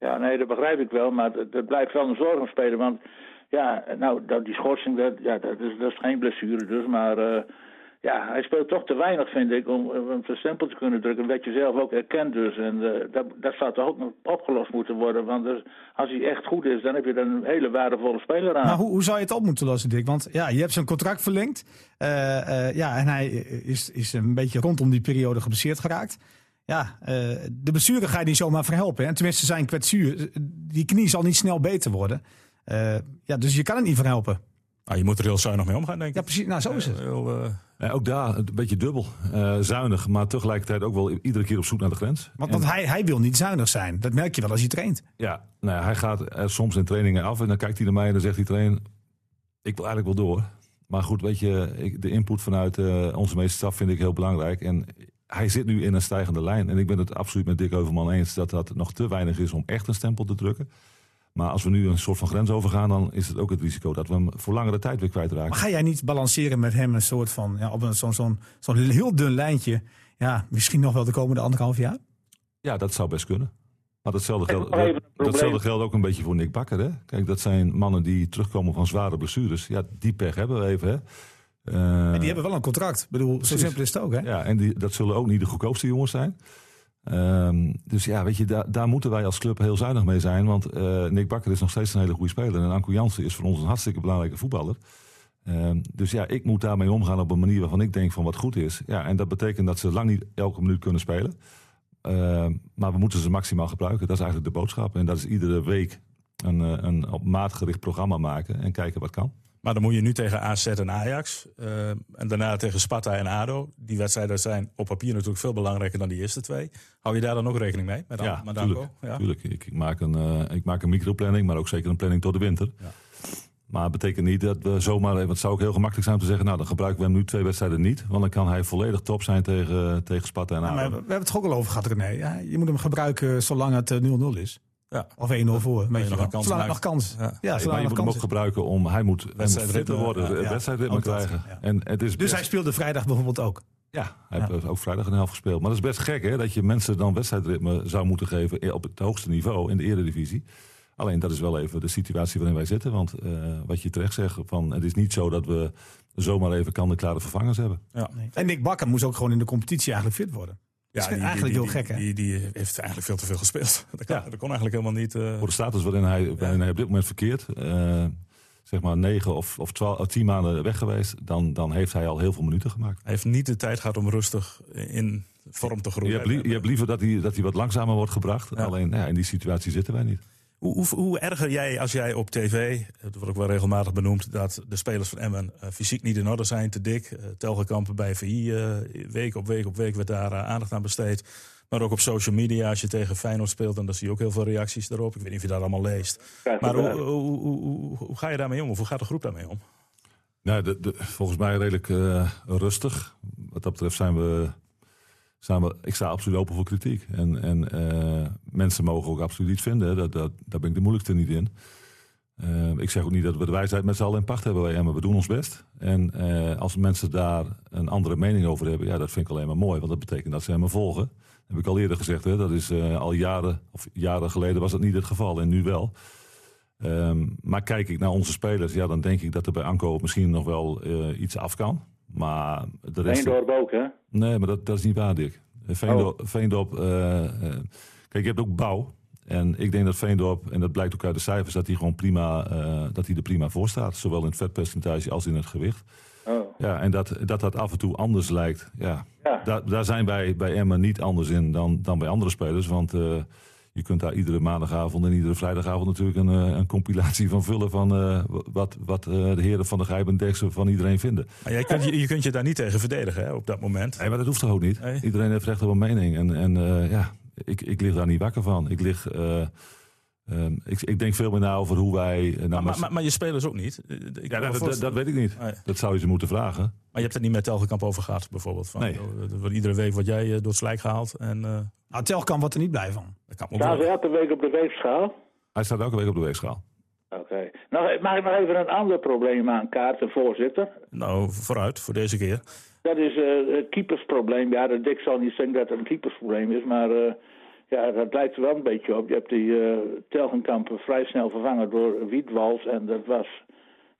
Ja, nee, dat begrijp ik wel, maar het, het blijft wel een zorgenspeler. Want ja, nou, dat, die schorsing, dat, ja, dat, is, dat is geen blessure dus. Maar eh, ja, hij speelt toch te weinig, vind ik, om, om een stempel te kunnen drukken. Wat je zelf ook erkent dus. En eh, dat, dat zou toch ook nog opgelost moeten worden. Want dus, als hij echt goed is, dan heb je er een hele waardevolle speler aan. Maar hoe, hoe zou je het op moeten lossen, Dick? Want ja, je hebt zijn contract verlengd. Eh, ja, en hij is, is een beetje rondom die periode geblesseerd geraakt. Ja, eh, de blessure ga je niet zomaar verhelpen. Hè? Tenminste, zijn kwetsuur, die knie zal niet snel beter worden. Eh, ja, dus je kan het niet verhelpen. Nou, je moet er heel zuinig mee omgaan, denk ik. Ja, precies. Nou, zo is het. Heel, eh, Ja, ook daar een beetje dubbel. Zuinig, maar tegelijkertijd ook wel iedere keer op zoek naar de grens. Want, En- want hij, hij wil niet zuinig zijn. Dat merk je wel als hij traint. Ja, nou ja, hij gaat er soms in trainingen af en dan kijkt hij naar mij en dan zegt hij trainer, ik wil eigenlijk wel door. Maar goed, weet je, ik, de input vanuit onze meeste staf vind ik heel belangrijk. En hij zit nu in een stijgende lijn. En ik ben het absoluut met Dick Heuvelman eens dat dat nog te weinig is om echt een stempel te drukken. Maar als we nu een soort van grens overgaan, dan is het ook het risico dat we hem voor langere tijd weer kwijtraken. Maar ga jij niet balanceren met hem een soort van, ja, op een- zo'n zo'n zo'n heel dun lijntje. Ja, misschien nog wel de komende anderhalf jaar? Ja, dat zou best kunnen. Maar datzelfde, geldt, datzelfde geldt ook een beetje voor Nick Bakker. Hè? Kijk, dat zijn mannen die terugkomen van zware blessures. Ja, die pech hebben we even. Hè? Eh, En die hebben wel een contract. Ik bedoel, zo simpel is het ook, hè? Ja, en die, dat zullen ook niet de goedkoopste jongens zijn. Ehm, dus ja, weet je, daar, daar moeten wij als club heel zuinig mee zijn. Want eh, Nick Bakker is nog steeds een hele goede speler. En Anko Jansen is voor ons een hartstikke belangrijke voetballer. Ehm, dus ja, ik moet daarmee omgaan op een manier waarvan ik denk van wat goed is. Ja, en dat betekent dat ze lang niet elke minuut kunnen spelen. Ehm, maar we moeten ze maximaal gebruiken. Dat is eigenlijk de boodschap. En dat is iedere week een, eh, een op maat gericht programma maken en kijken wat kan. Maar dan moet je nu tegen AZ en Ajax. eh, en daarna tegen Sparta en ADO. Die wedstrijden zijn op papier natuurlijk veel belangrijker dan die eerste twee. Hou je daar dan ook rekening mee? Met Ja, met Danko? tuurlijk. Ja. tuurlijk. Ik, ik, maak een, eh, ik maak een microplanning, maar ook zeker een planning tot de winter. Ja. Maar het betekent niet dat we zomaar... even- Het zou ook heel gemakkelijk zijn om te zeggen... nou, dan gebruiken we hem nu twee wedstrijden niet. Want dan kan hij volledig top zijn tegen, tegen Sparta en Ja, ADO. maar we we hebben het ook al over gehad, René. Ja, je moet hem gebruiken zolang het eh, 0-0 is. Ja. Of 1-0 voor, weet je nog een kans het nog kans. Ja. Ja, maar je moet hem ook gebruiken om... Hij moet, fitter worden, ja, ja, ja. wedstrijdritme krijgen. ja. En het is Dus best- hij speelde vrijdag bijvoorbeeld ook. Ja, hij heeft ook vrijdag een helft gespeeld. Maar dat is best gek, hè? Dat je mensen dan wedstrijdritme zou moeten geven op het hoogste niveau in de eredivisie. Alleen dat is wel even de situatie waarin wij zitten. Want eh, wat je terecht zegt, van, het is niet zo dat we zomaar even kan-klare vervangers hebben. Ja. En Nick Bakker moest ook gewoon in de competitie eigenlijk fit worden. Ja, is eigenlijk heel die, gek, hè? Die, die heeft eigenlijk veel te veel gespeeld. Dat kon, Ja. dat kon eigenlijk helemaal niet. eh, Voor de status waarin hij, waarin hij op dit moment verkeert, eh, zeg maar negen of, of twaalf, of tien maanden weg geweest, dan, dan heeft hij al heel veel minuten gemaakt. hij heeft niet de tijd gehad om rustig in vorm te Je groeien. hebt, je hebt liever dat hij, dat hij wat langzamer wordt gebracht. Ja. Alleen ja, in die situatie zitten wij niet. Hoe, hoe, hoe erger jij als jij op tv, het wordt ook wel regelmatig benoemd, dat de spelers van Emmen eh, fysiek niet in orde zijn, te dik. Uh, telgenkampen bij VI, eh, week op week op week werd daar aandacht aan besteed. Maar ook op social media, als je tegen Feyenoord speelt, dan dan zie je ook heel veel reacties daarop. Ik weet niet of je dat allemaal leest. Maar hoe, hoe, hoe, hoe, hoe ga je daarmee om? Of hoe gaat de groep daarmee om? Nou, de, de- volgens mij redelijk rustig. Wat dat betreft zijn we, Ik sta absoluut open voor kritiek. En, en eh, mensen mogen ook absoluut iets vinden. Dat, dat, daar ben ik de moeilijkste niet in. Eh, ik zeg ook niet dat we de wijsheid met z'n allen in pacht hebben bij Emmen. We doen ons best. En eh, als mensen daar een andere mening over hebben, ja, dat vind ik alleen maar mooi. Want dat betekent dat ze Emmen volgen. Dat heb ik al eerder gezegd. Hè. Dat is al jaren, of jaren geleden was dat niet het geval. En nu wel. Ehm, maar kijk ik naar onze spelers, ja, dan denk ik dat er bij Anko misschien nog wel iets af kan. Maar de rest. Eendorp ook, hè? Nee, maar dat, dat is niet waar, Dick. Veendorp, Veendorp eh, eh, kijk, je hebt ook bouw. En ik denk dat Veendorp, en dat blijkt ook uit de cijfers, dat hij gewoon prima, eh, dat hij er prima voor staat. Zowel in het vetpercentage als in het gewicht. Oh. Ja, en dat dat, dat af en toe anders lijkt. Ja, Ja. daar, daar zijn wij bij Emma niet anders in dan, dan bij andere spelers. Want je kunt daar iedere maandagavond en iedere vrijdagavond natuurlijk een, eh, een compilatie van vullen van eh, wat, wat eh, de heren van de Gijp en Derksen van iedereen vinden. Maar jij kunt, je, je kunt je daar niet tegen verdedigen hè, op dat moment. Nee, maar dat hoeft toch ook niet? Nee. Iedereen heeft recht op een mening. En, en ja, ik, ik lig daar niet wakker van. Ik, lig, eh, ehm, ik, ik denk veel meer na over hoe wij... eh, nou, Maar, maar, maar je spelers ook niet. Eh, Ik ja, dat, dat, dat weet ik niet. Dat zou je ze moeten vragen. Maar je hebt het niet met Telgekamp over gehad, bijvoorbeeld. Van, Nee. joh, er wordt iedere week word jij eh, door het slijk gehaald. En eh Nou, Telkamp wordt er niet blij van. dat kan Staan ze elke week op de weegschaal? Hij staat elke week op de weegschaal. Oké. Nou, mag ik nog even een ander probleem aankaarten, voorzitter? Nou, vooruit, voor deze keer. Dat is eh, het keepersprobleem. Ja, de Dick zal niet zeggen dat het een keepersprobleem is, maar eh, ja, dat lijkt er wel een beetje op. Je hebt die eh Telgenkamp vrij snel vervangen door Wiedwals en dat was...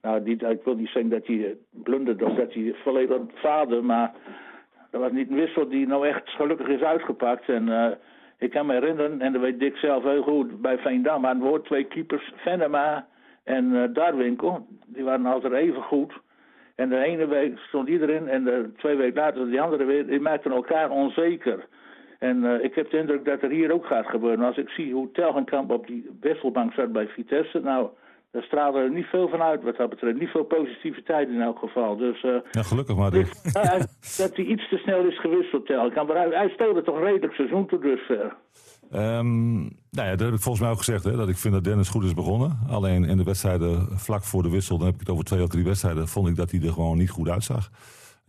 Nou, niet, ik wil niet zeggen dat hij blunderde of dat hij volledig faalde, maar dat was niet een wissel die nou echt gelukkig is uitgepakt. En eh, ik kan me herinneren, en dat weet Dick zelf heel goed, bij Veendam aan woord twee keepers, Venema en eh, Darwinkel. Die waren altijd even goed. En de ene week stond iedereen en de twee weken later die andere weer. Die maakten elkaar onzeker. En eh, ik heb de indruk dat er hier ook gaat gebeuren. Als ik zie hoe Telgenkamp op die wisselbank zat bij Vitesse. Nou, daar straalde er niet veel van uit wat dat betreft. Niet veel positiviteit in elk geval. Dus eh, Ja, gelukkig maar, nou, hij- dat hij iets te snel is gewisseld, Telgenkamp. Maar hij, hij speelde toch redelijk seizoen tot dusver. Ehm, nou ja, dat heb ik volgens mij ook gezegd. Hè, dat ik vind dat Dennis goed is begonnen. Alleen in de wedstrijden vlak voor de wissel, dan heb ik het over twee of drie wedstrijden, vond ik dat hij er gewoon niet goed uitzag.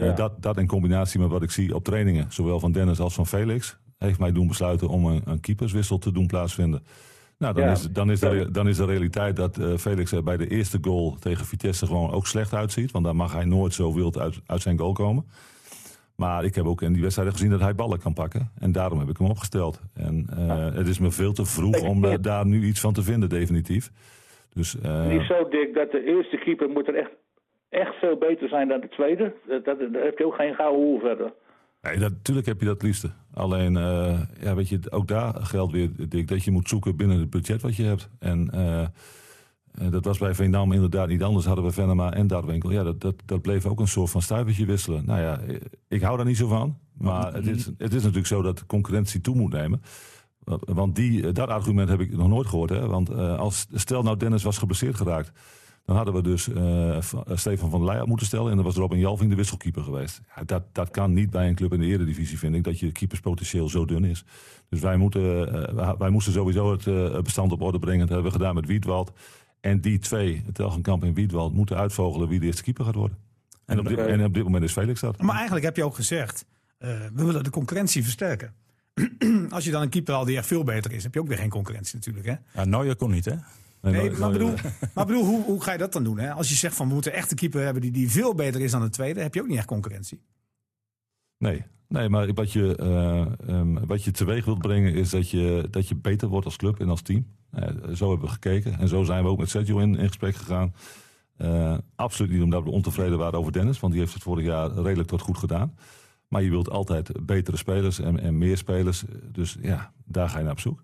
Eh, Ja. dat, dat in combinatie met wat ik zie op trainingen, zowel van Dennis als van Felix, heeft mij doen besluiten om een, een keeperswissel te doen plaatsvinden. Nou, dan, Ja. is, dan, is de, dan is de realiteit dat eh, Felix er bij de eerste goal tegen Vitesse gewoon ook slecht uitziet. Want daar mag hij nooit zo wild uit, uit zijn goal komen. Maar ik heb ook in die wedstrijden gezien dat hij ballen kan pakken. En daarom heb ik hem opgesteld. En uh, het is me veel te vroeg om uh, daar nu iets van te vinden, definitief. Dus, Niet zo dik dat de eerste keeper moet er echt, echt veel beter zijn dan de tweede. Dat, daar heb je ook geen gouden hoer verder. Nee, natuurlijk heb je dat liefste. Alleen, ja, weet je, ook daar geldt weer, dat je moet zoeken binnen het budget wat je hebt. En dat was bij Veendam inderdaad niet anders. Hadden we Venema en Darwinkel. Ja, dat, dat, dat bleef ook een soort van stuivertje wisselen. Nou ja, ik hou daar niet zo van. Maar het is, het is natuurlijk zo dat concurrentie toe moet nemen. Want die, dat argument heb ik nog nooit gehoord. Hè? Want als, stel nou Dennis was geblesseerd geraakt. Dan hadden we dus uh, Stefan van der Leyen moeten stellen. En dan was Robin Jalving de wisselkeeper geweest. Ja, dat, dat kan niet bij een club in de eredivisie, vind ik. Dat je keeperspotentieel zo dun is. Dus wij, moeten, uh, wij moesten sowieso het bestand op orde brengen. Dat hebben we gedaan met Wietwald. En die twee, Telgenkamp en Wiedwald, moeten uitvogelen wie de eerste keeper gaat worden. En op dit, en op dit moment is Felix dat. Maar eigenlijk heb je ook gezegd, uh, we willen de concurrentie versterken. Als je dan een keeper al die echt veel beter is, heb je ook weer geen concurrentie natuurlijk. Hè? Ja, Neuer kon niet hè? Nee, nee maar, bedoel, maar bedoel, hoe, hoe ga je dat dan doen? Hè? Als je zegt van we moeten echt een keeper hebben die, die veel beter is dan de tweede, heb je ook niet echt concurrentie. Nee, nee maar wat je, uh, um, wat je teweeg wilt brengen is dat je, dat je beter wordt als club en als team. Uh, zo hebben we gekeken en zo zijn we ook met Sergio in, in gesprek gegaan. Uh, absoluut niet omdat we ontevreden waren over Dennis, want die heeft het vorig jaar redelijk tot goed gedaan. Maar je wilt altijd betere spelers en, en meer spelers. Dus ja, daar ga je naar op zoek.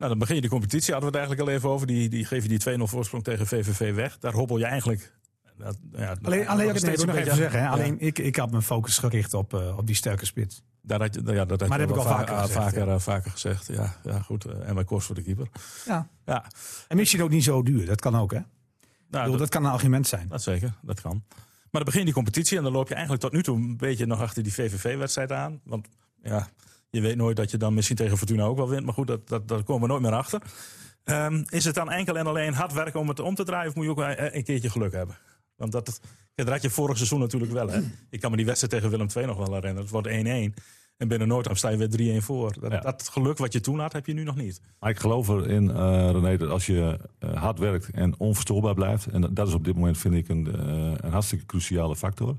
Nou, dan begin je de competitie, hadden we het eigenlijk al even over. Die, die geef je die 2-0 voorsprong tegen VVV weg. Daar hobbel je eigenlijk dat, ja, alleen, alleen ik nog even zeggen. Hè? Alleen ik, ik had mijn focus gericht op, uh, op die sterke spits. Daar had je, ja, dat had maar dat heb ik al vaker, gezegd, vaker, ja. vaker gezegd. Ja, ja goed. En mijn kost voor de keeper. Ja. ja. En misschien ook niet zo duur. Dat kan ook, hè? Nou, bedoel, dat, dat, kan een argument zijn. Dat zeker, dat kan. Maar dan begin je die competitie en dan loop je eigenlijk tot nu toe een beetje nog achter die VVV-wedstrijd aan. Want ja, je weet nooit dat je dan misschien tegen Fortuna ook wel wint. Maar goed, dat, dat, daar komen we nooit meer achter. Um, is het dan enkel en alleen hard werken om het om te draaien? Of moet je ook een keertje geluk hebben? Want dat, had je vorig seizoen natuurlijk wel. Hè? Ik kan me die wedstrijd tegen Willem II nog wel herinneren. Het wordt 1-1. En binnen Noordam sta je weer 3-1 voor. Dat, ja. dat, geluk wat je toen had, heb je nu nog niet. Maar ik geloof erin, uh, René, dat als je uh, hard werkt en onverstoorbaar blijft... en dat is op dit moment, vind ik, een, uh, een hartstikke cruciale factor.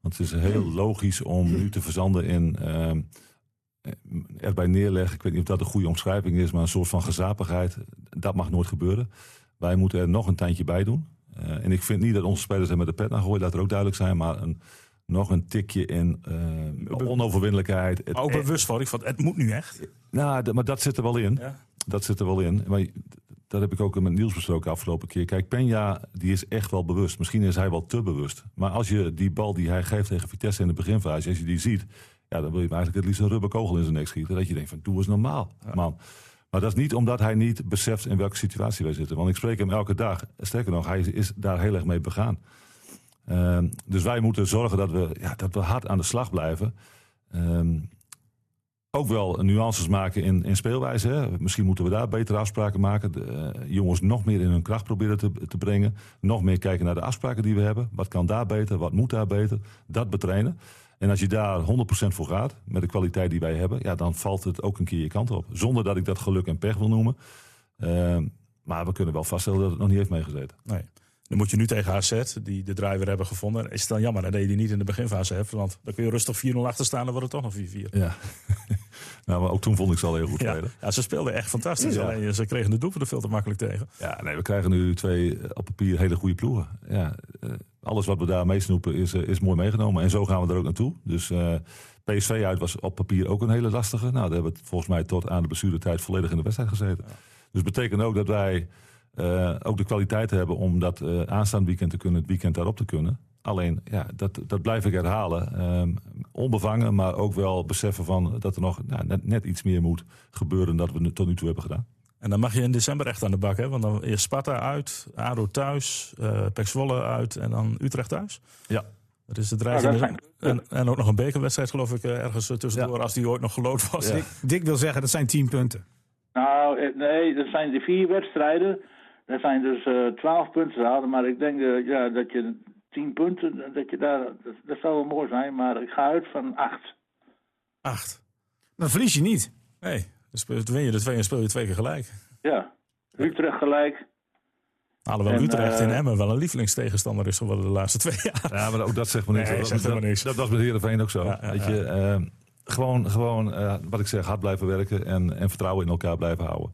Want het is heel logisch om nu te verzanden in... erbij neerleggen, ik weet niet of dat een goede omschrijving is... maar een soort van gezapigheid. Dat mag nooit gebeuren. Wij moeten er nog een tandje bij doen. Uh, en ik vind niet dat onze spelers er met de pet naar gooien, laat er ook duidelijk zijn. Maar een, nog een tikje in uh, onoverwinnelijkheid. Maar ook bewust van, ik van het moet nu echt. Nou, maar dat zit er wel in. Ja. Dat zit er wel in. Maar dat heb ik ook met Niels besproken afgelopen keer. Kijk, Penja die is echt wel bewust. Misschien is hij wel te bewust. Maar als je die bal die hij geeft tegen Vitesse in de beginfase, als je die ziet, ja, dan wil je hem eigenlijk het liefst een rubberkogel in zijn nek schieten. Dat je denkt van, doe eens normaal, man. Maar dat is niet omdat hij niet beseft in welke situatie wij zitten. Want ik spreek hem elke dag. Sterker nog, hij is daar heel erg mee begaan. Uh, dus wij moeten zorgen dat we, ja, dat we hard aan de slag blijven. Um, ook wel nuances maken in, in speelwijze. Hè. Misschien moeten we daar betere afspraken maken. De, uh, jongens nog meer in hun kracht proberen te, te brengen. Nog meer kijken naar de afspraken die we hebben. Wat kan daar beter? Wat moet daar beter? Dat betrainen. En als je daar 100% voor gaat, met de kwaliteit die wij hebben, ja, dan valt het ook een keer je kant op. Zonder dat ik dat geluk en pech wil noemen. Uh, maar we kunnen wel vaststellen dat het nog niet heeft meegezeten. Nee. Dan moet je nu tegen AZ, die de driver hebben gevonden. Is het dan jammer dat je die niet in de beginfase hebt? Want dan kun je rustig 4-0 achter staan en wordt het toch nog 4-4. Ja. nou, maar ook toen vond ik ze al heel goed ja. spelen. Ja, ze speelden echt fantastisch. Ja. Alleen ze kregen de doelpunten veel te makkelijk tegen. Ja, nee, we krijgen nu twee op papier hele goede ploegen. Ja, uh, alles wat we daar meesnoepen is, is mooi meegenomen. En zo gaan we er ook naartoe. Dus uh, PSV uit was op papier ook een hele lastige. Nou, daar hebben we volgens mij tot aan de blessuretijd volledig in de wedstrijd gezeten. Ja. Dus betekent ook dat wij uh, ook de kwaliteit hebben om dat uh, aanstaand weekend te kunnen, het weekend daarop te kunnen. Alleen, ja, dat, dat blijf ik herhalen. Um, onbevangen, maar ook wel beseffen van dat er nog nou, net, net, iets meer moet gebeuren dan dat we tot nu toe hebben gedaan. En dan mag je in december echt aan de bak, hè? Want dan eerst Sparta uit, ADO thuis, uh, Pek Zwolle uit en dan Utrecht thuis. Ja. Dat is de dreiging. Ja, en, en ook nog een bekerwedstrijd, geloof ik, ergens tussendoor, ja. als die ooit nog gelood was. Ja. Dick, Dick wil zeggen, dat zijn tien punten. Nou, nee, dat zijn de vier wedstrijden. Er zijn dus uh, 12 punten te halen, maar ik denk uh, ja, dat je 10 punten, dat je daar, dat, dat, zou wel mooi zijn, maar ik ga uit van 8. 8? Dan verlies je niet. Nee, dan win je de twee en speel je twee keer gelijk. Ja, Utrecht gelijk. Alhoewel En, Utrecht in eh, Emmen wel een lievelingstegenstander is geworden de laatste twee jaar. Ja, maar ook dat zegt me niks. Nee, dat, zegt dat, niks. dat was met Heerenveen ook zo. Ja, ja, Weet ja. je, eh, gewoon, gewoon eh, wat ik zeg, hard blijven werken en, en vertrouwen in elkaar blijven houden.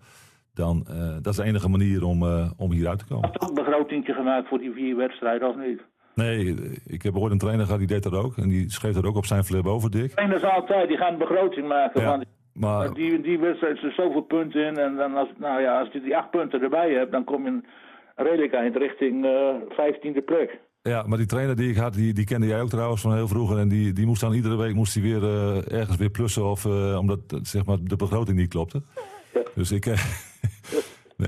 Dan, eh, dat is de enige manier om, eh, om hieruit te komen. Had ook een begrotingje gemaakt voor die vier wedstrijden, of niet? Nee, ik heb ooit een trainer gehad die deed dat ook. En die schreef dat ook op zijn flip over, Dick. Trainers altijd, die gaan een begroting maken. Ja, Maar die, die wedstrijd is er zoveel punten in. En dan als, nou ja, als je die acht punten erbij hebt, dan kom je een redelijk eind richting vijftiende plek. Ja, maar die trainer die ik had, die, die kende jij ook trouwens van heel vroeger. En die, die moest dan iedere week moest hij weer eh, ergens weer plussen. Of, eh, omdat eh, zeg maar, de begroting niet klopte. Dus ik, eh,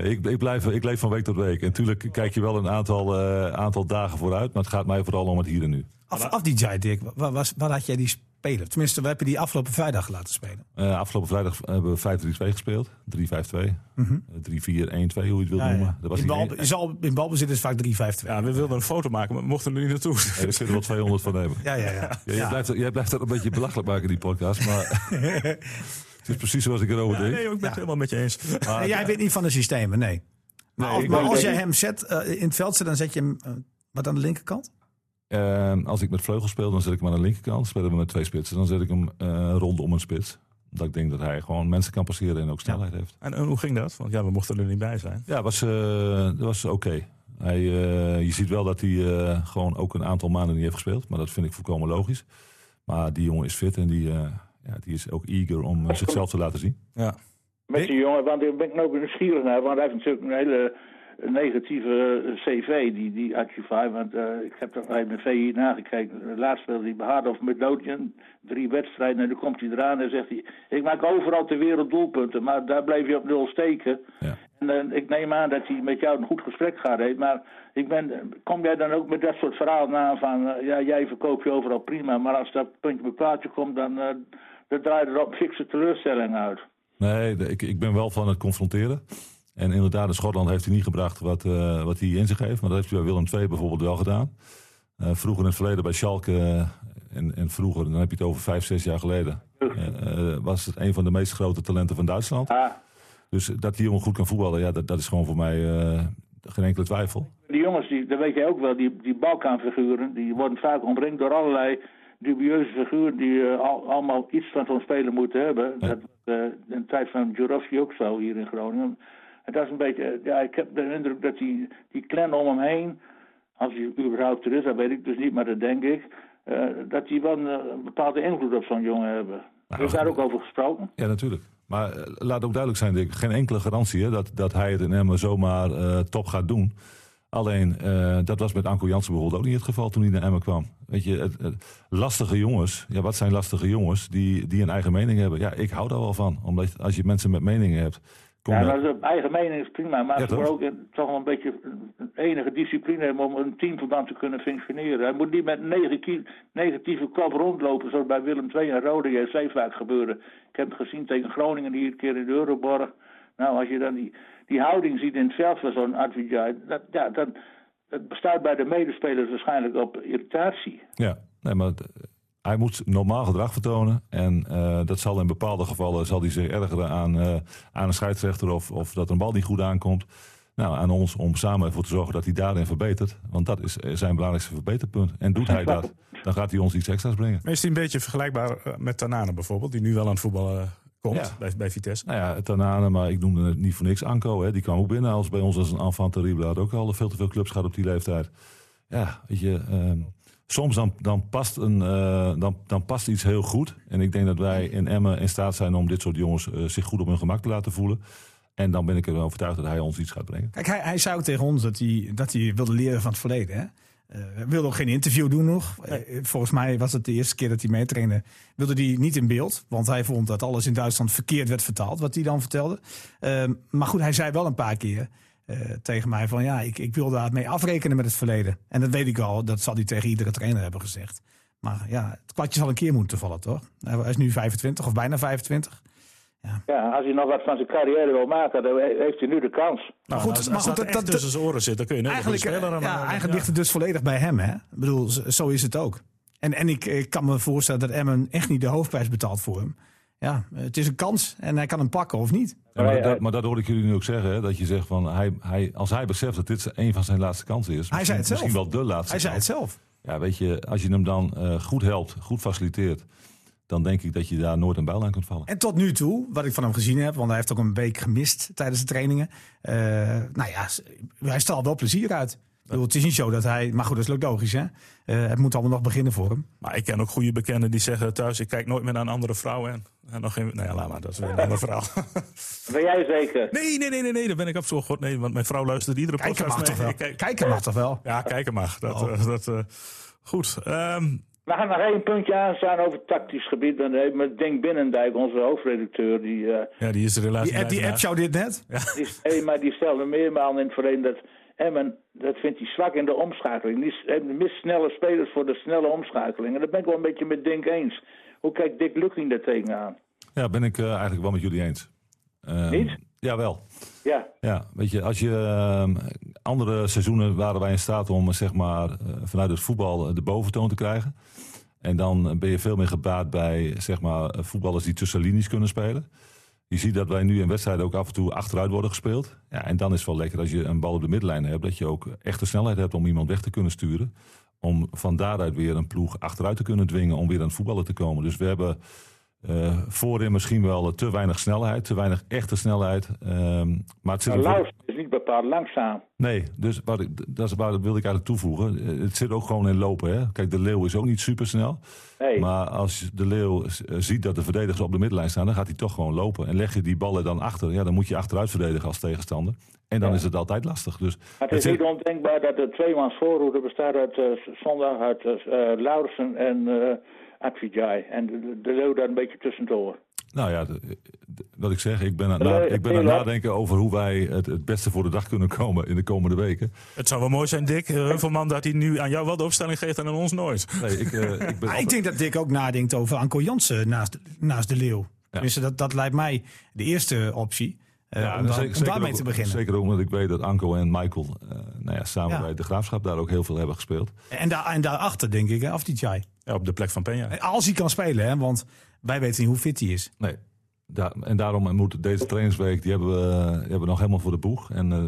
nee, ik, ik, blijf, ik leef van week tot week. En natuurlijk kijk je wel een aantal, eh, aantal dagen vooruit. Maar het gaat mij vooral om het hier en nu. Af, af die Jai Dick, waar, was, waar had jij die spelen? Tenminste, we hebben die afgelopen vrijdag laten spelen. Eh, afgelopen vrijdag hebben we 5-3-2 gespeeld. 3-5-2. eh, 3-4-1-2, hoe je het wilt Ja, ja. noemen. Dat was in, bal, één- je zal, in balbezit is vaak 3-5-2. Ja, we wilden een foto maken, maar we mochten er niet naartoe. Nee, daar kunnen we wel 200 van nemen. Ja, ja, ja. Ja, jij, Ja. Blijft, jij blijft dat een beetje belachelijk maken, die podcast. Maar het is precies zoals ik erover denk. Nee, ik ben het helemaal met je eens. Maar- Nee, jij weet niet van de systemen, nee. Maar, Nee, als, maar als jij hem zet, eh, in het veld zet, dan zet je hem eh, wat aan de linkerkant? Eh, als ik met vleugel speel, dan zet ik hem aan de linkerkant. Spelen we met twee spitsen, dan zet ik hem eh rondom een spits. Omdat ik denk dat hij gewoon mensen kan passeren en ook snelheid heeft. En, en hoe ging dat? Want ja, we mochten er niet bij zijn. Ja, was, eh, dat was oké. Hij, eh, je ziet wel dat hij eh, gewoon ook een aantal maanden niet heeft gespeeld. Maar dat vind ik volkomen logisch. Maar die jongen is fit en die, eh, ja, die is ook eager om eh, zichzelf te laten zien. Ja. Met die jongen, want daar ben ik nou ook nieuwsgierig naar. Want hij heeft natuurlijk een hele negatieve eh, cv, die, die Archify. Want eh, ik heb er bij mijn VI nagekeken. Laatst speelde hij bij Hard of Midlothian. Drie wedstrijden en dan komt hij eraan en zegt hij... Ik maak overal ter wereld doelpunten, maar daar bleef je op nul steken. Ja. En ik neem aan dat hij met jou een goed gesprek gaat heeft. Maar ik ben, kom jij dan ook met dat soort verhalen na van... ja, jij verkoopt je overal prima, maar als dat puntje bij plaatje komt... dan, dan draait er op fikse teleurstelling uit. Nee, de- ik, ik ben wel van het confronteren. En inderdaad, in Schotland heeft hij niet gebracht wat, eh, wat hij in zich heeft. Maar dat heeft hij bij Willem II bijvoorbeeld wel gedaan. Eh, vroeger in het verleden bij Schalke, eh, en, en vroeger, dan heb je het over vijf, zes jaar geleden... was het een van de meest grote talenten van Duitsland. Ah, Dus dat die jongen goed kan voetballen, ja, dat, dat is gewoon voor mij geen enkele twijfel. die jongens, die, dat weet jij ook wel, die, die Balkanfiguren... die worden vaak omringd door allerlei dubieuze figuren... die eh, al, allemaal iets van zo'n speler moeten hebben. Ja. Dat was eh, in de tijd van Jurovski ook zo hier in Groningen. En dat is een beetje... eh, ja, ik heb de indruk dat die, die clan om hem heen... als hij überhaupt er is, dat weet ik dus niet, maar dat denk ik... dat die wel een, een bepaalde invloed op zo'n jongen hebben. Nou, Heb je daar ook over gesproken? Ja, natuurlijk. Maar laat ook duidelijk zijn, Dick, geen enkele garantie hè, dat, dat hij het in Emmen zomaar top gaat doen. Alleen, eh, dat was met Anko Jansen bijvoorbeeld ook niet het geval toen hij naar Emmen kwam. Weet je, het, het- lastige jongens, ja, wat zijn lastige jongens die, die een eigen mening hebben? Ja, ik hou daar wel van. Omdat als je mensen met meningen hebt, kom Ja, je- dat is op eigen mening is prima, maar Ja, voor toch? ook een- toch wel een beetje een enige discipline hebben om een teamverband te kunnen functioneren. Hij moet niet met een negatieve kop rondlopen, zoals bij Willem II en Rode JC vaak gebeurde. Ik heb het gezien tegen Groningen hier een keer in de Euroborg. Nou, als je dan die, die houding ziet in het veld van zo'n Advijay, dat, ja, dan, dat bestaat bij de medespelers waarschijnlijk op irritatie. Ja, nee, maar het- hij moet normaal gedrag vertonen. En eh, dat zal in bepaalde gevallen zal hij zich ergeren aan, eh, aan een scheidsrechter of, of dat een bal niet goed aankomt. Nou, aan ons om samen ervoor te zorgen dat hij daarin verbetert. Want dat is zijn belangrijkste verbeterpunt. En doet hij dat, dan gaat hij ons iets extra's brengen. Maar is die een beetje vergelijkbaar eh, met Tanane bijvoorbeeld, die nu wel aan het voetballen eh, komt Ja. bij, bij Vitesse? Nou ja, Tanane, maar ik noemde het niet voor niks Anko. Hè. Die kwam ook binnen als bij ons als een enfant terrible. Had ook al veel te veel clubs gehad op die leeftijd. Ja, weet je, ehm, soms dan, dan, past een, eh, dan, dan past iets heel goed. En ik denk dat wij in Emmen in staat zijn om dit soort jongens eh, zich goed op hun gemak te laten voelen. En dan ben ik ervan overtuigd dat hij ons iets gaat brengen. Kijk, hij, hij zei ook tegen ons dat hij, dat hij wilde leren van het verleden. Hè? Eh, hij wilde ook geen interview doen nog. Eh, volgens mij was het de eerste keer dat hij meetrainde. Wilde hij niet in beeld. Want hij vond dat alles in Duitsland verkeerd werd vertaald. Wat hij dan vertelde. Ehm, maar goed, hij zei wel een paar keer eh, tegen mij van... Ja, ik, ik wil daar mee afrekenen met het verleden. En dat weet ik al. Dat zal hij tegen iedere trainer hebben gezegd. Maar ja, het kwartje zal een keer moeten vallen, toch? Hij is nu 25 of bijna 25. Ja, als hij nog wat van zijn carrière wil maken, dan he- heeft hij nu de kans. Nou, goed, als, maar als goed, dat, dat- tussen zijn oren zit, dan kun je hele goede Eigenlijk, speler eh, aan ja, eigenlijk ligt het dus volledig bij hem. Hè? Ik bedoel, zo is het ook. En, en ik, ik kan me voorstellen dat Emmen echt niet de hoofdprijs betaalt voor hem. ja, het is een kans en hij kan hem pakken of niet. Ja, maar, Ja, ja. dat, maar dat hoor ik jullie nu ook zeggen. Hè, dat je zegt van hij, hij, als hij beseft dat dit een van zijn laatste kansen is. Hij zei het misschien- zelf. Misschien wel de laatste Hij zei het kans. zelf. Ja, weet je, als je hem dan eh, goed helpt, goed faciliteert. Dan denk ik dat je daar nooit een bijl aan kunt vallen. En tot nu toe, wat ik van hem gezien heb, want hij heeft ook een week gemist tijdens de trainingen. eh, nou ja, hij straalt wel plezier uit. Het is niet zo dat hij, maar goed, dat is ook logisch hè. Eh, het moet allemaal nog beginnen voor hem. Maar ik ken ook goede bekenden die zeggen thuis... ik kijk nooit meer naar een andere vrouw. En, en nog geen... Nou ja, laat maar, dat is weer een ander verhaal. Ben jij zeker? Nee, nee, nee, nee, nee, daar ben ik op zo god. Nee, want mijn vrouw luistert iedere Kijken podcast mag toch wel? Kijken mag toch wel? Ja, kijken mag. Dat, Oh. eh, dat, eh, goed. ehm, We gaan nog één puntje aanstaan over het tactisch gebied. Dan heeft met Denk Binnendijk, onze hoofdredacteur, die, eh, ja, die is er helaas Die, app- die app jou dit net? die, hey, maar die stelde meermaal in het verleden dat Emmen, dat vindt hij zwak in de omschakeling. Die s- hebben mist snelle spelers voor de snelle omschakeling. En dat ben ik wel een beetje met Denk eens. Hoe kijkt Dick Lukking daar tegenaan? Ja, ben ik eh, eigenlijk wel met jullie eens. Ehm, Niet? Jawel. Ja, Ja, weet je, als je ehm, andere seizoenen waren wij in staat om zeg maar eh, vanuit het voetbal de boventoon te krijgen. En dan ben je veel meer gebaat bij zeg maar voetballers die tussen linies kunnen spelen. Je ziet dat wij nu in wedstrijden ook af en toe achteruit worden gespeeld. Ja, en dan is het wel lekker als je een bal op de middenlijn hebt, dat je ook echt de snelheid hebt om iemand weg te kunnen sturen. Om van daaruit weer een ploeg achteruit te kunnen dwingen om weer aan het voetballen te komen. Dus we hebben eh, voorin misschien wel te weinig snelheid, te weinig echte snelheid. Ehm, maar het zit Laus is niet bepaald langzaam. Nee, dus wat ik, dat is dat wilde ik eigenlijk toevoegen. Eh, Het zit ook gewoon in lopen. Hè? Kijk, de leeuw is ook niet supersnel. Nee. Maar als de leeuw eh, ziet dat de verdedigers op de middenlijn staan, dan gaat hij toch gewoon lopen. En leg je die ballen dan achter, ja, dan moet je achteruit verdedigen als tegenstander. En dan Ja. is het altijd lastig. Dus Maar het het is zit- niet ondenkbaar dat de tweemans voorhoede bestaat uit eh, zondag uit eh Laurensen en eh Advijay. En de, daar een beetje tussendoor. nou ja, de- de- wat ik zeg, ik ben aan, Eh, na- ik ben aan het nadenken over hoe wij het, het beste voor de dag kunnen komen in de komende weken. Het zou wel mooi zijn, Dick, eh, Heuvelman, dat hij nu aan jou wel de opstelling geeft en aan ons nooit. Nee, ik, eh, ik ben ik denk dat Dick ook nadenkt over Anko Jansen naast, naast de Leeuw. Tenminste, dat, dat lijkt mij de eerste optie. Eh, Ja, om, daar- zeker- om zeker daarmee ook- te beginnen. Zeker ook omdat ik weet dat Anko en Michael eh, nou ja, samen Ja. bij de Graafschap daar ook heel veel hebben gespeeld. En, daar, en daarachter denk ik, hè, Afdijay. Ja, op de plek van Peña. Als hij kan spelen, hè, want wij weten niet hoe fit hij is. Nee. Da en daarom moet deze trainingsweek, die hebben we, die hebben we nog helemaal voor de boeg. En eh,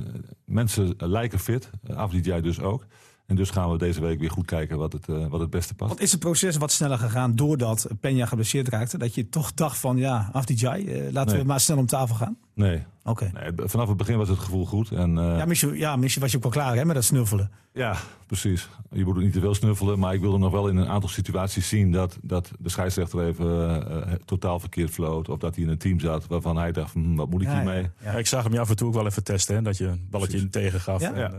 mensen lijken fit, uh, jij dus ook. En dus gaan we deze week weer goed kijken wat het, eh, wat het beste past. Want is het proces wat sneller gegaan doordat Peña geblesseerd raakte? Dat je toch dacht van, ja, Afdijay, eh laten Nee. we maar snel om tafel gaan? Nee, Oké. nee, vanaf het begin was het gevoel goed. En, eh, Ja, misschien, ja, misschien was je ook wel klaar hè, met dat snuffelen. Ja, precies. Je moet ook niet te veel snuffelen. Maar ik wilde nog wel in een aantal situaties zien dat, dat de scheidsrechter even totaal verkeerd floot. Of dat hij in een team zat waarvan hij dacht, hm, wat moet ik Ja, hiermee? ja, Ja, ik zag hem je af en toe ook wel even testen, hè, dat je een balletje tegen gaf. Ja? Ja.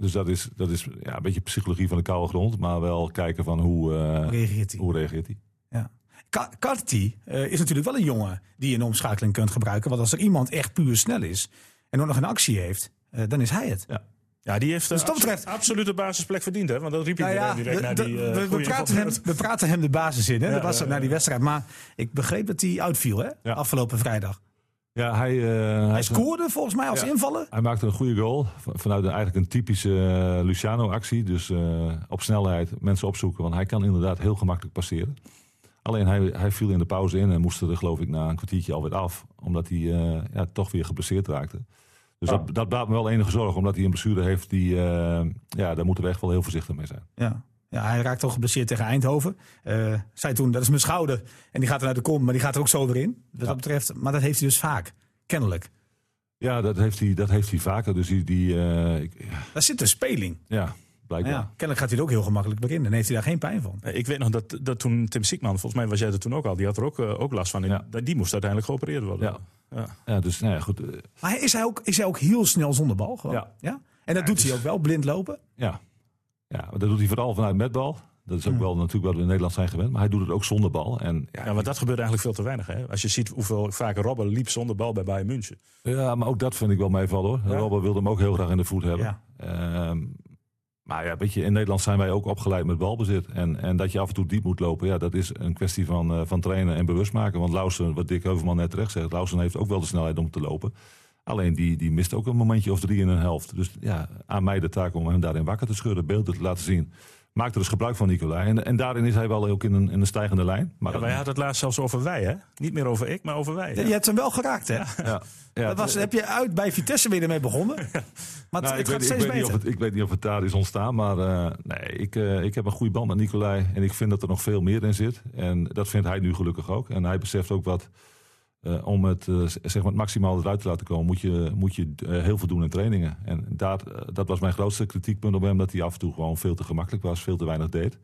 Ja. Ja. Dus dat is, dat is ja, een beetje psychologie van de koude grond. Maar wel kijken van hoe, eh, Reageert hij? hoe reageert hij. Ja. Ka- Karti eh, is natuurlijk wel een jongen die je in de omschakeling kunt gebruiken. Want als er iemand echt puur snel is en ook nog een actie heeft, eh, dan is hij het. Ja, die heeft Dus dat betreft- absolute basisplek verdiend, hè? Want dat riep je Nou ja, direct de- naar de- die eh, we, praten hem, we praten hem de basis in. Hè? Ja, dat was ja, naar die ja. wedstrijd. Maar ik begreep dat hij uitviel hè? Ja. afgelopen vrijdag. Ja, hij, eh, Hij scoorde volgens mij als Ja. invallen. hij maakte een goede goal. Vanuit een, eigenlijk een typische eh, Luciano-actie. Dus eh, op snelheid mensen opzoeken. Want hij kan inderdaad heel gemakkelijk passeren. Alleen hij, hij viel in de pauze in en moest er geloof ik na een kwartiertje alweer af. Omdat hij ja, toch weer geblesseerd raakte. Dus dat, dat baat me wel enige zorg. Omdat hij een blessure heeft die... ja, daar moeten we echt wel heel voorzichtig mee zijn. Ja. Ja, hij raakt ook geblesseerd tegen Eindhoven. Eh zei toen, dat is mijn schouder. En die gaat er naar de kom, maar die gaat er ook zo weer in. Wat dat betreft, maar dat heeft hij dus vaak. Kennelijk. Ja, dat heeft hij, dat heeft hij vaker. Dus die... die eh, ik- ja, Daar zit een speling. ja, blijkbaar. Ja, kennelijk gaat hij er ook heel gemakkelijk weer in. Dan heeft hij daar geen pijn van. Eh, Ik weet nog dat, dat toen Tim Siekman, volgens mij was jij er toen ook al, die had er ook, ook last van. En Ja. Die moest uiteindelijk geopereerd worden. Ja. Ja. Ja, dus nou ja, goed. Maar is hij ook, is hij ook heel snel zonder bal? Gewoon? Ja. ja? En dat doet hij ook wel, blind lopen. Ja. Ja, maar dat doet hij vooral vanuit metbal. Dat is ook wel natuurlijk wat we in Nederland zijn gewend. Maar hij doet het ook zonder bal. En ja, Ja, maar dat gebeurt eigenlijk veel te weinig. Hè? Als je ziet hoeveel vaak Robben liep zonder bal bij Bayern München. ja, maar ook dat vind ik wel meevallen hoor. Ja. Robben wilde hem ook heel graag in de voet hebben. Ja. Ehm, maar ja, weet je, in Nederland zijn wij ook opgeleid met balbezit. En, en dat je af en toe diep moet lopen, ja, dat is een kwestie van, eh, van trainen en bewust maken. Want Lausen, wat Dick Heuvelman net terecht zegt, Lausen heeft ook wel de snelheid om te lopen. Alleen die, die mist ook een momentje of drie in een helft. Dus ja, aan mij de taak om hem daarin wakker te schudden, beelden te laten zien. maakt er dus gebruik van Nicolai. En, en daarin is hij wel ook in een, in een stijgende lijn. Maar Ja, wij hadden het laatst zelfs over wij, hè? Niet meer over ik, maar over wij. Je hebt hem wel geraakt, hè? ja, ja, dat was, heb je uit bij Vitesse weer ermee begonnen. Maar Nou, het ik, gaat weet, ik, steeds of beter. het, ik weet niet of het daar is ontstaan, maar eh, nee, ik, eh, ik heb een goede band met Nicolai. En ik vind dat er nog veel meer in zit. En dat vindt hij nu gelukkig ook. En hij beseft ook wat, eh, om het, eh, zeg maar het maximaal eruit te laten komen, moet je, moet je eh, heel veel doen in trainingen. En daar, dat was mijn grootste kritiekpunt op hem, dat hij af en toe gewoon veel te gemakkelijk was, veel te weinig deed.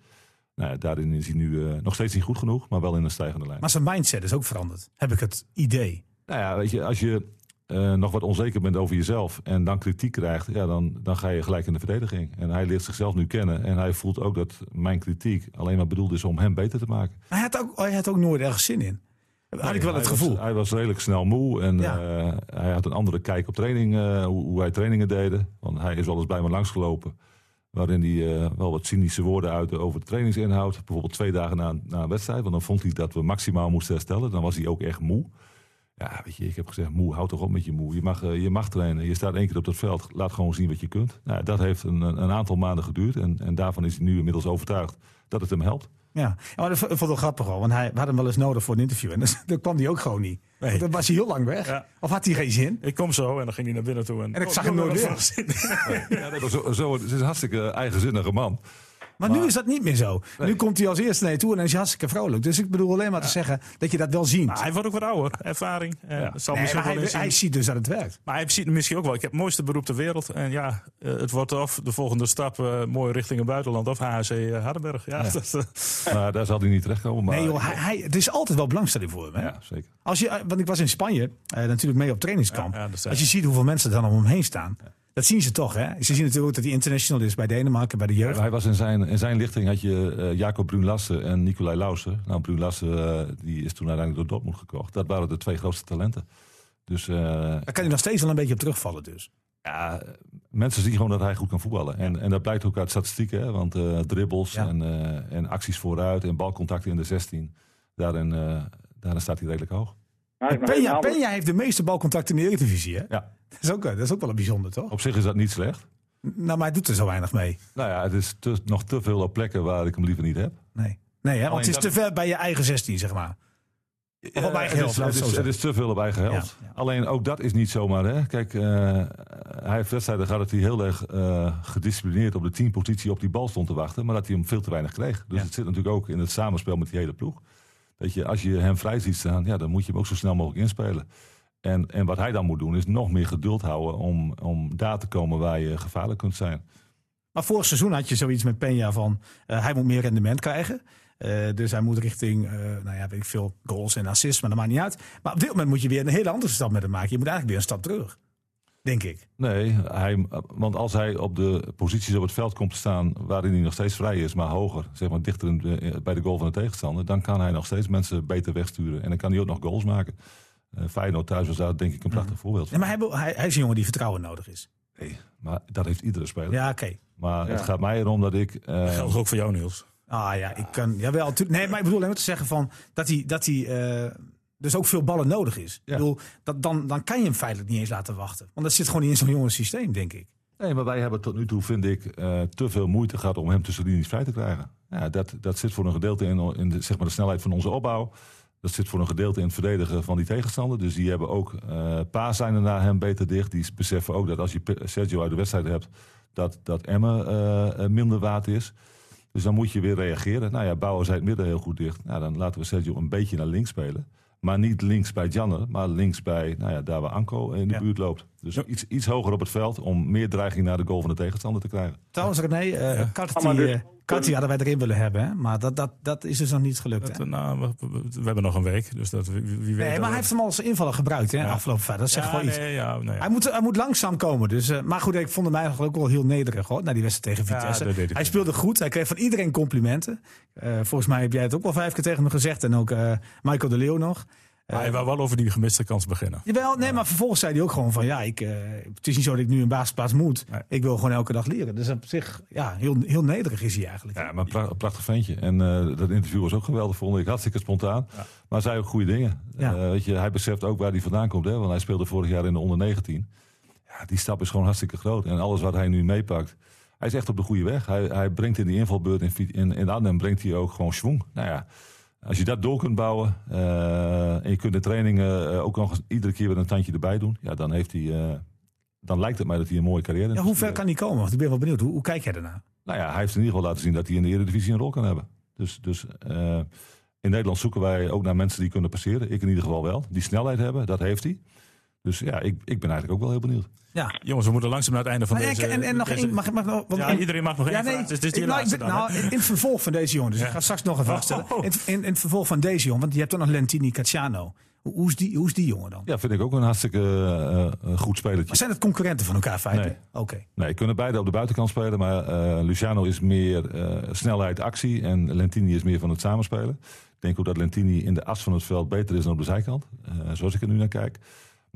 Nou, ja, daarin is hij nu nog steeds niet goed genoeg, maar wel in een stijgende lijn. Maar zijn mindset is ook veranderd, heb ik het idee. Nou ja, weet je, als je nog wat onzeker bent over jezelf en dan kritiek krijgt, ja, dan, dan ga je gelijk in de verdediging. En hij leert zichzelf nu kennen en hij voelt ook dat mijn kritiek alleen maar bedoeld is om hem beter te maken. Maar hij had ook, hij had ook nooit ergens zin in. Had ik wel het gevoel. Was, hij was redelijk snel moe en Ja. eh, hij had een andere kijk op training, eh, hoe, hoe hij trainingen deden. Want hij is wel eens bij me langsgelopen, waarin hij eh, wel wat cynische woorden uitte over de trainingsinhoud. Bijvoorbeeld twee dagen na, na een wedstrijd, want dan vond hij dat we maximaal moesten herstellen. Dan was hij ook echt moe. Ja, weet je, ik heb gezegd, moe, houd toch op met je moe. Je mag, je mag trainen, je staat één keer op het veld, laat gewoon zien wat je kunt. Nou, dat heeft een, een aantal maanden geduurd en, en daarvan is hij nu inmiddels overtuigd dat het hem helpt. Ja, maar dat vond ik wel grappig hoor. Want hij, we hadden hem wel eens nodig voor een interview. En dus, dan kwam hij ook gewoon niet. Nee. Dan was hij heel lang weg. Ja. Of had hij geen zin? Ik kom zo en dan ging hij naar binnen toe. En, En ik Oh, zag hem jongen, nooit weer. voor zin. Ja, nee, maar zo, zo, het is een hartstikke eigenzinnige man. Maar, nu is dat niet meer zo. Nee. Nu komt hij als eerste naar je toe en dan is hij hartstikke vrolijk. Dus ik bedoel alleen maar te zeggen dat je dat wel ziet. Maar hij wordt ook wat ouder, ervaring. Eh, zal Nee, maar hij, hij ziet dus dat het werkt. Maar hij ziet misschien ook wel. Ik heb het mooiste beroep ter wereld. En ja, eh, het wordt of de volgende stap eh, mooi richting het buitenland. Of HC eh, Hardenberg. Ja, dat, Maar daar zal hij niet terechtkomen. Maar, nee joh, hij, hij, het is altijd wel belangstelling voor hem. Hè? Ja, zeker. Als je, want ik was in Spanje, eh, natuurlijk mee op trainingskamp. Als je ziet hoeveel mensen er dan om hem heen staan. Dat zien ze toch, hè? Ze zien natuurlijk ook dat hij international is bij Denemarken, bij de jeugd. Hij was in zijn, in zijn lichting had je eh, Jacob Brunlasse en Nicolai Lausen. Nou, Brunlasse eh, die is toen uiteindelijk door Dortmund gekocht. Dat waren de twee grootste talenten. Dus eh, Daar kan hij nog steeds wel een beetje op terugvallen dus. ja, mensen zien gewoon dat hij goed kan voetballen. En, en dat blijkt ook uit statistieken. Hè? Want dribbles Ja. en, en acties vooruit en balcontacten in de 16. Daarin, daarin staat hij redelijk hoog. Nou, Peña heeft de meeste balcontacten in de Eredivisie, hè? Ja, Dat is ook, dat is ook wel een bijzonder, toch? op zich is dat niet slecht. Nou, maar hij doet er zo weinig mee. Nou ja, het is te- nog te veel op plekken waar ik hem liever niet heb. Nee, nee hè? want het is te ver bij je eigen 16, zeg maar. Of op eigen het helft, het, is, het zo het is te veel op eigen helft. Ja, ja. Alleen ook dat is niet zomaar. Hè. Kijk, eh, hij heeft wedstrijden gehad dat hij heel erg eh, gedisciplineerd op de teampositie op die bal stond te wachten. Maar dat hij hem veel te weinig kreeg. Dus Ja. het zit natuurlijk ook in het samenspel met die hele ploeg. Dat je, als je hem vrij ziet staan, ja, dan moet je hem ook zo snel mogelijk inspelen. En, en wat hij dan moet doen, is nog meer geduld houden om, om daar te komen waar je gevaarlijk kunt zijn. Maar vorig seizoen had je zoiets met Peña van... eh, hij moet meer rendement krijgen. Eh, dus hij moet richting, eh, nou ja, weet ik veel, goals en assists, maar dat maakt niet uit. Maar op dit moment moet je weer een hele andere stap met hem maken. Je moet eigenlijk weer een stap terug, denk ik. Nee, hij, want als hij op de posities op het veld komt te staan waarin hij nog steeds vrij is, maar hoger, zeg maar dichter in bij de goal van de tegenstander, dan kan hij nog steeds mensen beter wegsturen. En dan kan hij ook nog goals maken. Eh Feyenoord thuis was daar denk ik een prachtig voorbeeld Nee, van. maar hij, hij, hij is een jongen die vertrouwen nodig is. Nee, maar dat heeft iedere speler. Ja, oké. Maar het gaat mij erom dat ik... eh, dat geldt ook voor jou, Niels. Ah ja, ik kan. Jawel, nee, maar ik bedoel alleen maar te zeggen van dat hij, dat hij eh, dus ook veel ballen nodig is. Ja. Ik bedoel, dat, dan, dan kan je hem feitelijk niet eens laten wachten. Want dat zit gewoon niet in zo'n jongen systeem, denk ik. Nee, maar wij hebben tot nu toe, vind ik, eh, te veel moeite gehad om hem tussen de linies vrij te krijgen. Ja, dat, dat zit voor een gedeelte in, in de, zeg maar de snelheid van onze opbouw. Dat zit voor een gedeelte in het verdedigen van die tegenstander. Dus die hebben ook eh paas zijn er naar hem beter dicht. Die beseffen ook dat als je Sergio uit de wedstrijd hebt, dat, dat Emmen eh, eh, minder waard is. Dus dan moet je weer reageren. Nou ja, Bouwer zei het midden heel goed dicht. Nou, dan laten we Sergio een beetje naar links spelen. Maar niet links bij Janne, maar links bij nou ja, daar waar Anko in de Ja. buurt loopt. Dus iets, iets hoger op het veld om meer dreiging naar de goal van de tegenstander te krijgen. Trouwens, René, eh Ja. Karti, eh, Karti hadden wij erin willen hebben, hè? maar dat, dat, dat is dus nog niet gelukt. Dat, Hè? nou, we, hebben nog een week, dus dat, wie, wie weet. Nee, dat maar hij heeft hem als invaller gebruikt, hè, Ja. afgelopen vrijdag. Dat zegt ja, wel iets. nee, ja, nee. Hij moet, hij moet langzaam komen. Dus, eh, maar goed, ik vond hem eigenlijk ook wel heel nederig hoor, na die wedstrijd tegen Vitesse. hij speelde goed, hij kreeg van iedereen complimenten. Eh, volgens mij heb jij het ook wel vijf keer tegen me gezegd. En ook eh, Michael de Leeuw nog. Maar hij wou wel over die gemiste kans beginnen. Jawel, nee, maar vervolgens zei hij ook gewoon van ja, ik, eh, het is niet zo dat ik nu een basisplaats moet. Nee. Ik wil gewoon elke dag leren. Dus op zich, ja, heel, heel nederig is hij eigenlijk. Ja, maar een pra- prachtig ventje. En eh, dat interview was ook geweldig, vond ik. Hartstikke spontaan. Ja. Maar zei ook goede dingen. Ja. Eh, weet je, hij beseft ook waar hij vandaan komt. Hè? Want hij speelde vorig jaar in de onder 19. Ja, die stap is gewoon hartstikke groot. En alles wat hij nu meepakt. hij is echt op de goede weg. Hij, hij brengt in die invalbeurt in, in, in Arnhem brengt hij ook gewoon schwung. Nou ja, als je dat door kunt bouwen eh, en je kunt de trainingen eh, ook nog iedere keer weer een tandje erbij doen, ja, dan heeft hij, eh, dan lijkt het mij dat hij een mooie carrière Ja, heeft. hoe ver kan hij komen? Want ik ben wel benieuwd. Hoe, hoe kijk jij daarnaar? Nou ja, hij heeft in ieder geval laten zien dat hij in de Eredivisie een rol kan hebben. Dus, dus in Nederland zoeken wij ook naar mensen die kunnen passeren. Ik in ieder geval wel. Die snelheid hebben, dat heeft hij. Dus ja, ik, ik ben eigenlijk ook wel heel benieuwd. Ja. Jongens, we moeten langzaam naar het einde van Maar deze... en, en, en nog deze- één, mag, ik- mag want Ja, in- iedereen mag nog één Ja, nee, vraag. Dus is nou, dan, nou, in, het vervolg van deze jongen, dus ik ga straks nog even vaststellen. Oh. In, in, in het vervolg van deze jongen, want je hebt ook nog Lentini Cacciano. Hoe, hoe, is die, hoe is die jongen dan? Ja, vind ik ook een hartstikke eh, eh, goed spelertje. Maar zijn het concurrenten van elkaar feitelijk? Oké. Nee, kunnen beide op de buitenkant spelen. Maar eh, Luciano is meer eh, snelheid, actie. En Lentini is meer van het samenspelen. Ik denk ook dat Lentini in de as van het veld beter is dan op de zijkant. eh, zoals ik er nu naar kijk.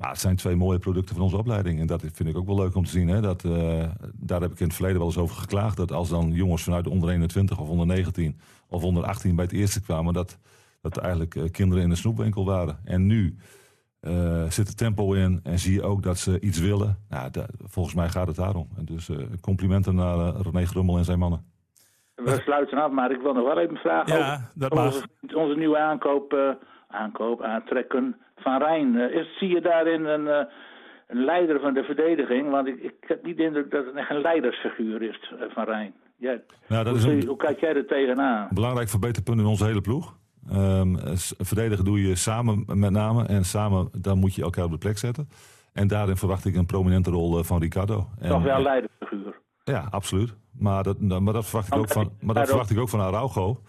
Maar het zijn twee mooie producten van onze opleiding. En dat vind ik ook wel leuk om te zien. Hè? Dat, eh, daar heb ik in het verleden wel eens over geklaagd. Dat als dan jongens vanuit de onder 21 of onder 19 of onder 18 bij het eerste kwamen... dat, dat er eigenlijk eh, kinderen in een snoepwinkel waren. En nu eh, zit er tempo in en zie je ook dat ze iets willen. Nou, volgens mij gaat het daarom. En dus eh, complimenten naar eh, René Grummel en zijn mannen. We sluiten af, maar ik wil nog wel even vragen Ja, over dat mag. onze, onze nieuwe aankoop, aankoop, aantrekken van Rijn. Eh, is, zie je daarin een, eh, een leider van de verdediging? Want ik, ik heb niet de indruk dat het echt een leidersfiguur is eh, van Rijn. Jij, Nou, dat hoe, is zie- een hoe kijk jij er tegenaan? belangrijk verbeterpunt in onze hele ploeg. Ehm, verdedigen doe je samen met name. En samen dan moet je elkaar op de plek zetten. En daarin verwacht ik een prominente rol van Ricardo. Toch wel een leidersfiguur. Ja, absoluut. Maar dat, nou, maar dat verwacht ik ook van, maar dat verwacht ik ook van Araujo.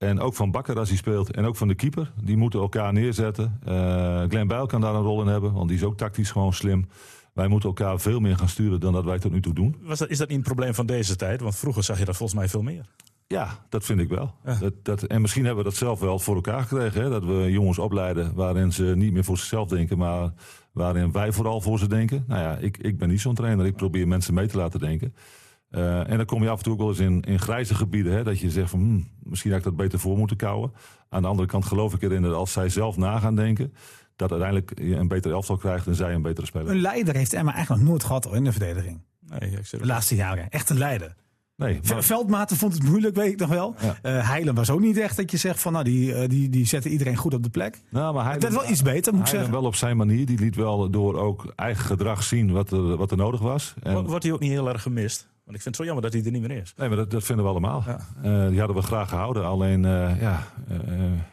En ook van Bakker als hij speelt. En ook van de keeper. Die moeten elkaar neerzetten. Eh Glenn Bijl kan daar een rol in hebben. Want die is ook tactisch gewoon slim. Wij moeten elkaar veel meer gaan sturen dan dat wij tot nu toe doen. Was dat, is dat niet een probleem van deze tijd? Want vroeger zag je dat volgens mij veel meer. Ja, dat vind ik wel. Ja. Dat, dat, en misschien hebben we dat zelf wel voor elkaar gekregen. Hè? Dat we jongens opleiden waarin ze niet meer voor zichzelf denken, maar waarin wij vooral voor ze denken. Nou ja, ik, ik ben niet zo'n trainer. Ik probeer mensen mee te laten denken. Eh, en dan kom je af en toe ook wel eens in, in grijze gebieden. Hè? Dat je zegt van hmm, misschien had ik dat beter voor moeten kouwen. Aan de andere kant geloof ik erin dat als zij zelf na gaan denken, dat uiteindelijk je een beter elftal krijgt en zij een betere speler. Een leider heeft Emma eigenlijk nog nooit gehad hoor, in de verdediging. Nee, ik zeg De laatste jaren. Echt een leider. Nee, maar- Veldmaten vond het moeilijk, weet ik nog wel. Ja. Eh Heilen was ook niet echt dat je zegt van nou, die, eh, die, die zetten iedereen goed op de plek. nou, maar hij Dat is wel iets beter, moet ik Hij zeggen. wel op zijn manier. Die liet wel door ook eigen gedrag zien wat er, wat er nodig was. En, Wo- Wordt hij ook niet heel erg gemist? Want ik vind het zo jammer dat hij er niet meer is. Nee, maar dat, dat vinden we allemaal. Ja. Eh, die hadden we graag gehouden. Alleen, eh, ja, eh,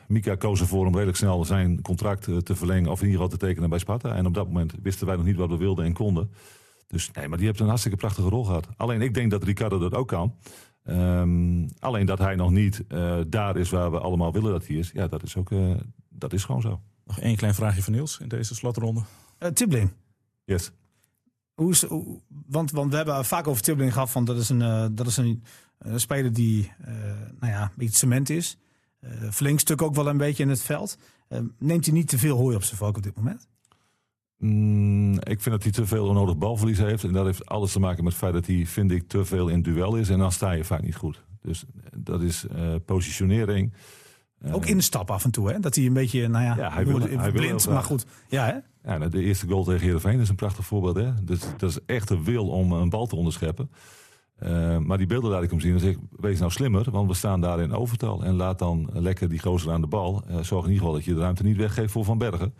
Mika koos ervoor om redelijk snel zijn contract te verlengen. Of in ieder geval te tekenen bij Sparta. En op dat moment wisten wij nog niet wat we wilden en konden. Dus nee, maar die heeft een hartstikke prachtige rol gehad. Alleen ik denk dat Ricardo dat ook kan. Ehm, alleen dat hij nog niet eh, daar is waar we allemaal willen dat hij is. Ja, dat is, ook, eh, dat is gewoon zo. Nog één klein vraagje van Niels in deze slotronde. Eh Tibbling. Yes. Hoe is, want, want we hebben vaak over Tibbling gehad van dat is een, eh, dat is een, een speler die eh, nou ja, een cement is. Eh flink stuk ook wel een beetje in het veld. Eh, neemt hij niet te veel hooi op zijn valk op dit moment? Mm, ik vind dat hij te veel onnodig balverlies heeft. En dat heeft alles te maken met het feit dat hij, vind ik, te veel in duel is. En dan sta je vaak niet goed. Dus dat is eh, positionering. Ook instappen af en toe, hè? Dat hij een beetje, nou ja, Ja, hij wil- blind, maar goed. Ja, hè? Ja, nou, de eerste goal tegen Heerenveen is een prachtig voorbeeld. Hè? Dus, dat is echt een wil om een bal te onderscheppen. Eh, maar die beelden laat ik hem zien en zeg ik, wees nou slimmer, want we staan daar in overtal. En laat dan lekker die gozer aan de bal. Eh, zorg in ieder geval dat je de ruimte niet weggeeft voor Van Bergen.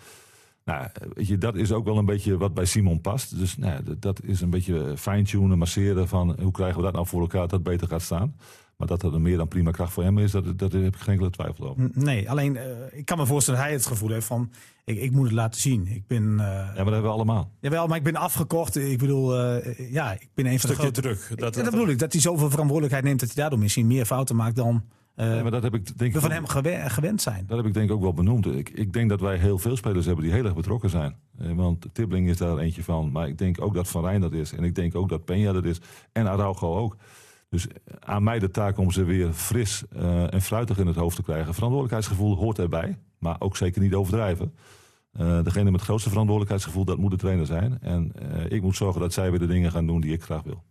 Nou, weet je, dat is ook wel een beetje wat bij Simon past. Dus nou, dat- is een beetje fine-tunen, masseren van hoe krijgen we dat nou voor elkaar dat beter gaat staan. Maar dat er een meer dan prima kracht voor hem is, dat, dat heb ik geen enkele twijfel over. Nee, alleen eh, ik kan me voorstellen dat hij het gevoel heeft van ik, ik moet het laten zien. Ik ben, eh, Ja, maar dat hebben we allemaal. jawel, maar ik ben afgekocht. Ik bedoel, eh, ja, ik ben een van de Stukje druk. Dat, Dat, dat bedoel ik, dat hij zoveel verantwoordelijkheid neemt dat hij daardoor misschien meer fouten maakt dan eh, Ja, maar dat heb ik denk we ik van ook- hem gewen- gewend zijn. Dat heb ik denk ik ook wel benoemd. Ik, ik denk dat wij heel veel spelers hebben die heel erg betrokken zijn. Eh, want Tibbling is daar eentje van. Maar ik denk ook dat Van Rijn dat is. En ik denk ook dat Peña dat is. En Araujo ook. Dus aan mij de taak om ze weer fris eh, en fruitig in het hoofd te krijgen. Verantwoordelijkheidsgevoel hoort erbij. Maar ook zeker niet overdrijven. Eh, degene met het grootste verantwoordelijkheidsgevoel, dat moet de trainer zijn. En eh, ik moet zorgen dat zij weer de dingen gaan doen die ik graag wil.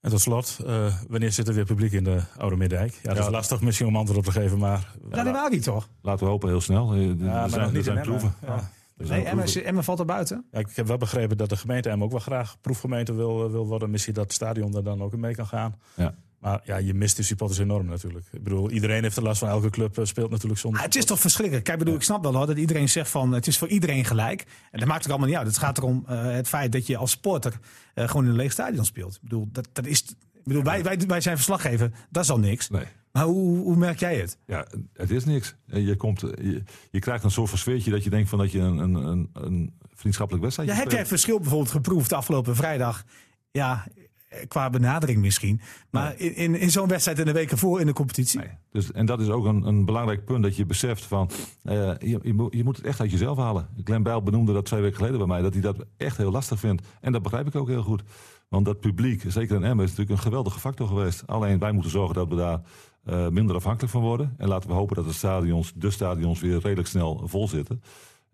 En tot slot, eh, wanneer zit er weer publiek in de Oude Middijk? Ja, dat is lastig misschien om antwoord op te geven, maar... Januari toch? Laten we hopen heel snel. Eh, er Ja, zijn, er niet zijn in Emmen. proeven. Ja. Dus Nee, proeven- Emma valt er buiten. Ja, ik heb wel begrepen dat de gemeente hem ook wel graag proefgemeente wil, wil worden. Misschien dat het stadion er dan ook in mee kan gaan. Ja. Maar ja, je mist de supporters enorm natuurlijk. Ik bedoel, iedereen heeft er last van. Elke club eh, speelt natuurlijk zonder. Ah, het is toch verschrikkelijk. Kijk, bedoel, ik snap wel hoor, dat iedereen zegt van het is voor iedereen gelijk. En dat maakt ook allemaal niet uit. Het gaat erom eh, het feit dat je als sporter eh, gewoon in een leeg stadion speelt. Ik bedoel, dat, dat is, ik bedoel wij, wij, wij zijn verslaggever, dat is al niks. Nee. Maar hoe, hoe merk jij het? Ja, het is niks. Eh, Je, komt, eh, je, je krijgt een soort van sfeertje dat je denkt van dat je een, een, een, een vriendschappelijk wedstrijd Ja, heb jij het verschil bijvoorbeeld geproefd afgelopen vrijdag? Ja, eh, qua benadering misschien. Maar in, in, in zo'n wedstrijd in de weken voor in de competitie? Nee. Dus, en dat is ook een, een belangrijk punt dat je beseft van je, je, moet- je moet het echt uit jezelf halen. Glenn Bijl benoemde dat twee weken geleden bij mij, dat hij dat echt heel lastig vindt. En dat begrijp ik ook heel goed. Want dat publiek, zeker in Emmen, is natuurlijk een geweldige factor geweest. Alleen wij moeten zorgen dat we daar eh, minder afhankelijk van worden. En laten we hopen dat de stadions, de stadions weer redelijk snel vol zitten.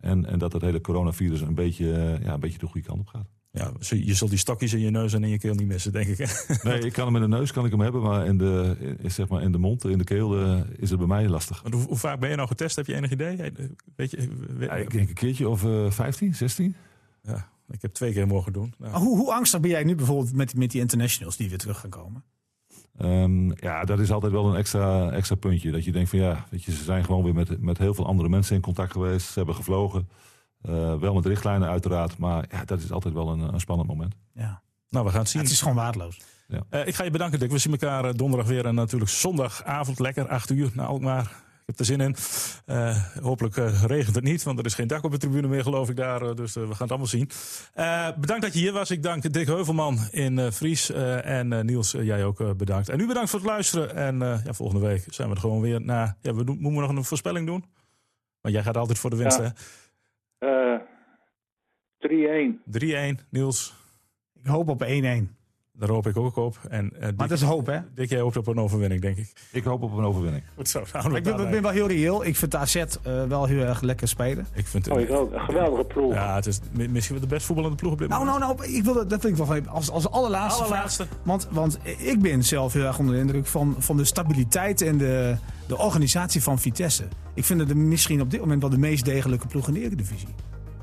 En, en dat het hele coronavirus een beetje, eh, ja, een beetje de goede kant op gaat. Ja, je zult die stokjes in je neus en in je keel niet missen, denk ik. Nee, ik kan hem in de neus kan ik hem hebben, maar in de, in, zeg maar in de mond, in de keel eh, is het bij mij lastig. Want hoe, hoe vaak ben je nou getest? Heb je enig idee? Eh, Weet je, weet- Ja, ik denk een keertje of eh 15, 16. Ja, ik heb twee keer mogen doen. Nou, hoe, hoe angstig ben jij nu bijvoorbeeld met, met die internationals die weer terug gaan komen? Ehm, ja, dat is altijd wel een extra, extra puntje. Dat je denkt van ja, weet je, ze zijn gewoon weer met, met heel veel andere mensen in contact geweest. Ze hebben gevlogen. Eh, wel met richtlijnen uiteraard. Maar ja, dat is altijd wel een, een spannend moment. Ja. nou, we gaan het zien. Het is gewoon waardeloos. Eh, ik ga je bedanken, Dick. We zien elkaar eh, donderdag weer. En natuurlijk zondagavond lekker, 8 uur naar Alkmaar. Ik heb er zin in. Eh, hopelijk eh, regent het niet, want er is geen dak op de tribune meer, geloof ik daar. Eh, dus we gaan het allemaal zien. Eh, bedankt dat je hier was. Ik dank Dick Heuvelman in eh, Fries. Eh, en Niels, jij ook bedankt. En u bedankt voor het luisteren. En eh, ja, volgende week zijn we er gewoon weer. Na, ja, we doen, moeten we nog een voorspelling doen? Want jij gaat altijd voor de winst, Ja. hè? Eh 3-1. 3-1, Niels. Ik hoop op 1-1. Daar hoop ik ook op. En, eh, Dick, Maar dat is hoop, hè? Dick, jij hoopt op een overwinning, denk ik. Ik hoop op een overwinning. Goed zo. Ik het ben, wel heel reëel. Ik vind de AZ eh, wel heel erg lekker spelen. Ik vind Oh, ik ook. Een geweldige ploeg. Ja, het is mi- misschien wel de best voetballende ploeg op dit Nou, moment. nou, nou, ik wil dat, dat vind ik wel van als, als allerlaatste. Allerlaatste. vraag. Want, want ik ben zelf heel erg onder de indruk van, van de stabiliteit en de, de organisatie van Vitesse. Ik vind het misschien op dit moment wel de meest degelijke ploeg in de Eredivisie.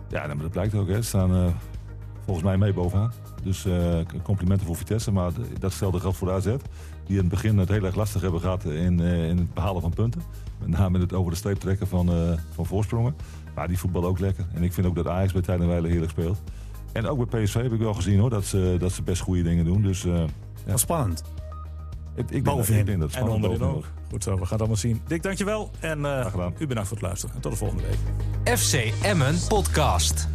Ja, nou, maar dat blijkt ook. Hè. Ze staan eh, volgens mij mee bovenaan. Dus eh, complimenten voor Vitesse. Maar dat stelde geldt voor de AZ. Die in het begin het heel erg lastig hebben gehad in, eh, in het behalen van punten. Met name in het over de streep trekken van, eh, van voorsprongen. Maar die voetballen ook lekker. En ik vind ook dat Ajax bij Tijd en Weilen heerlijk speelt. En ook bij PSV heb ik wel gezien hoor, dat ze, dat ze best goede dingen doen. Dus eh, Wel spannend. ik, ik, denk, Bovenin. ik denk dat het En spannend onderin ook. Goed zo, we gaan het allemaal zien. Dick, dankjewel. En eh, u bedankt voor het luisteren. En tot de volgende week. FC Emmen Podcast.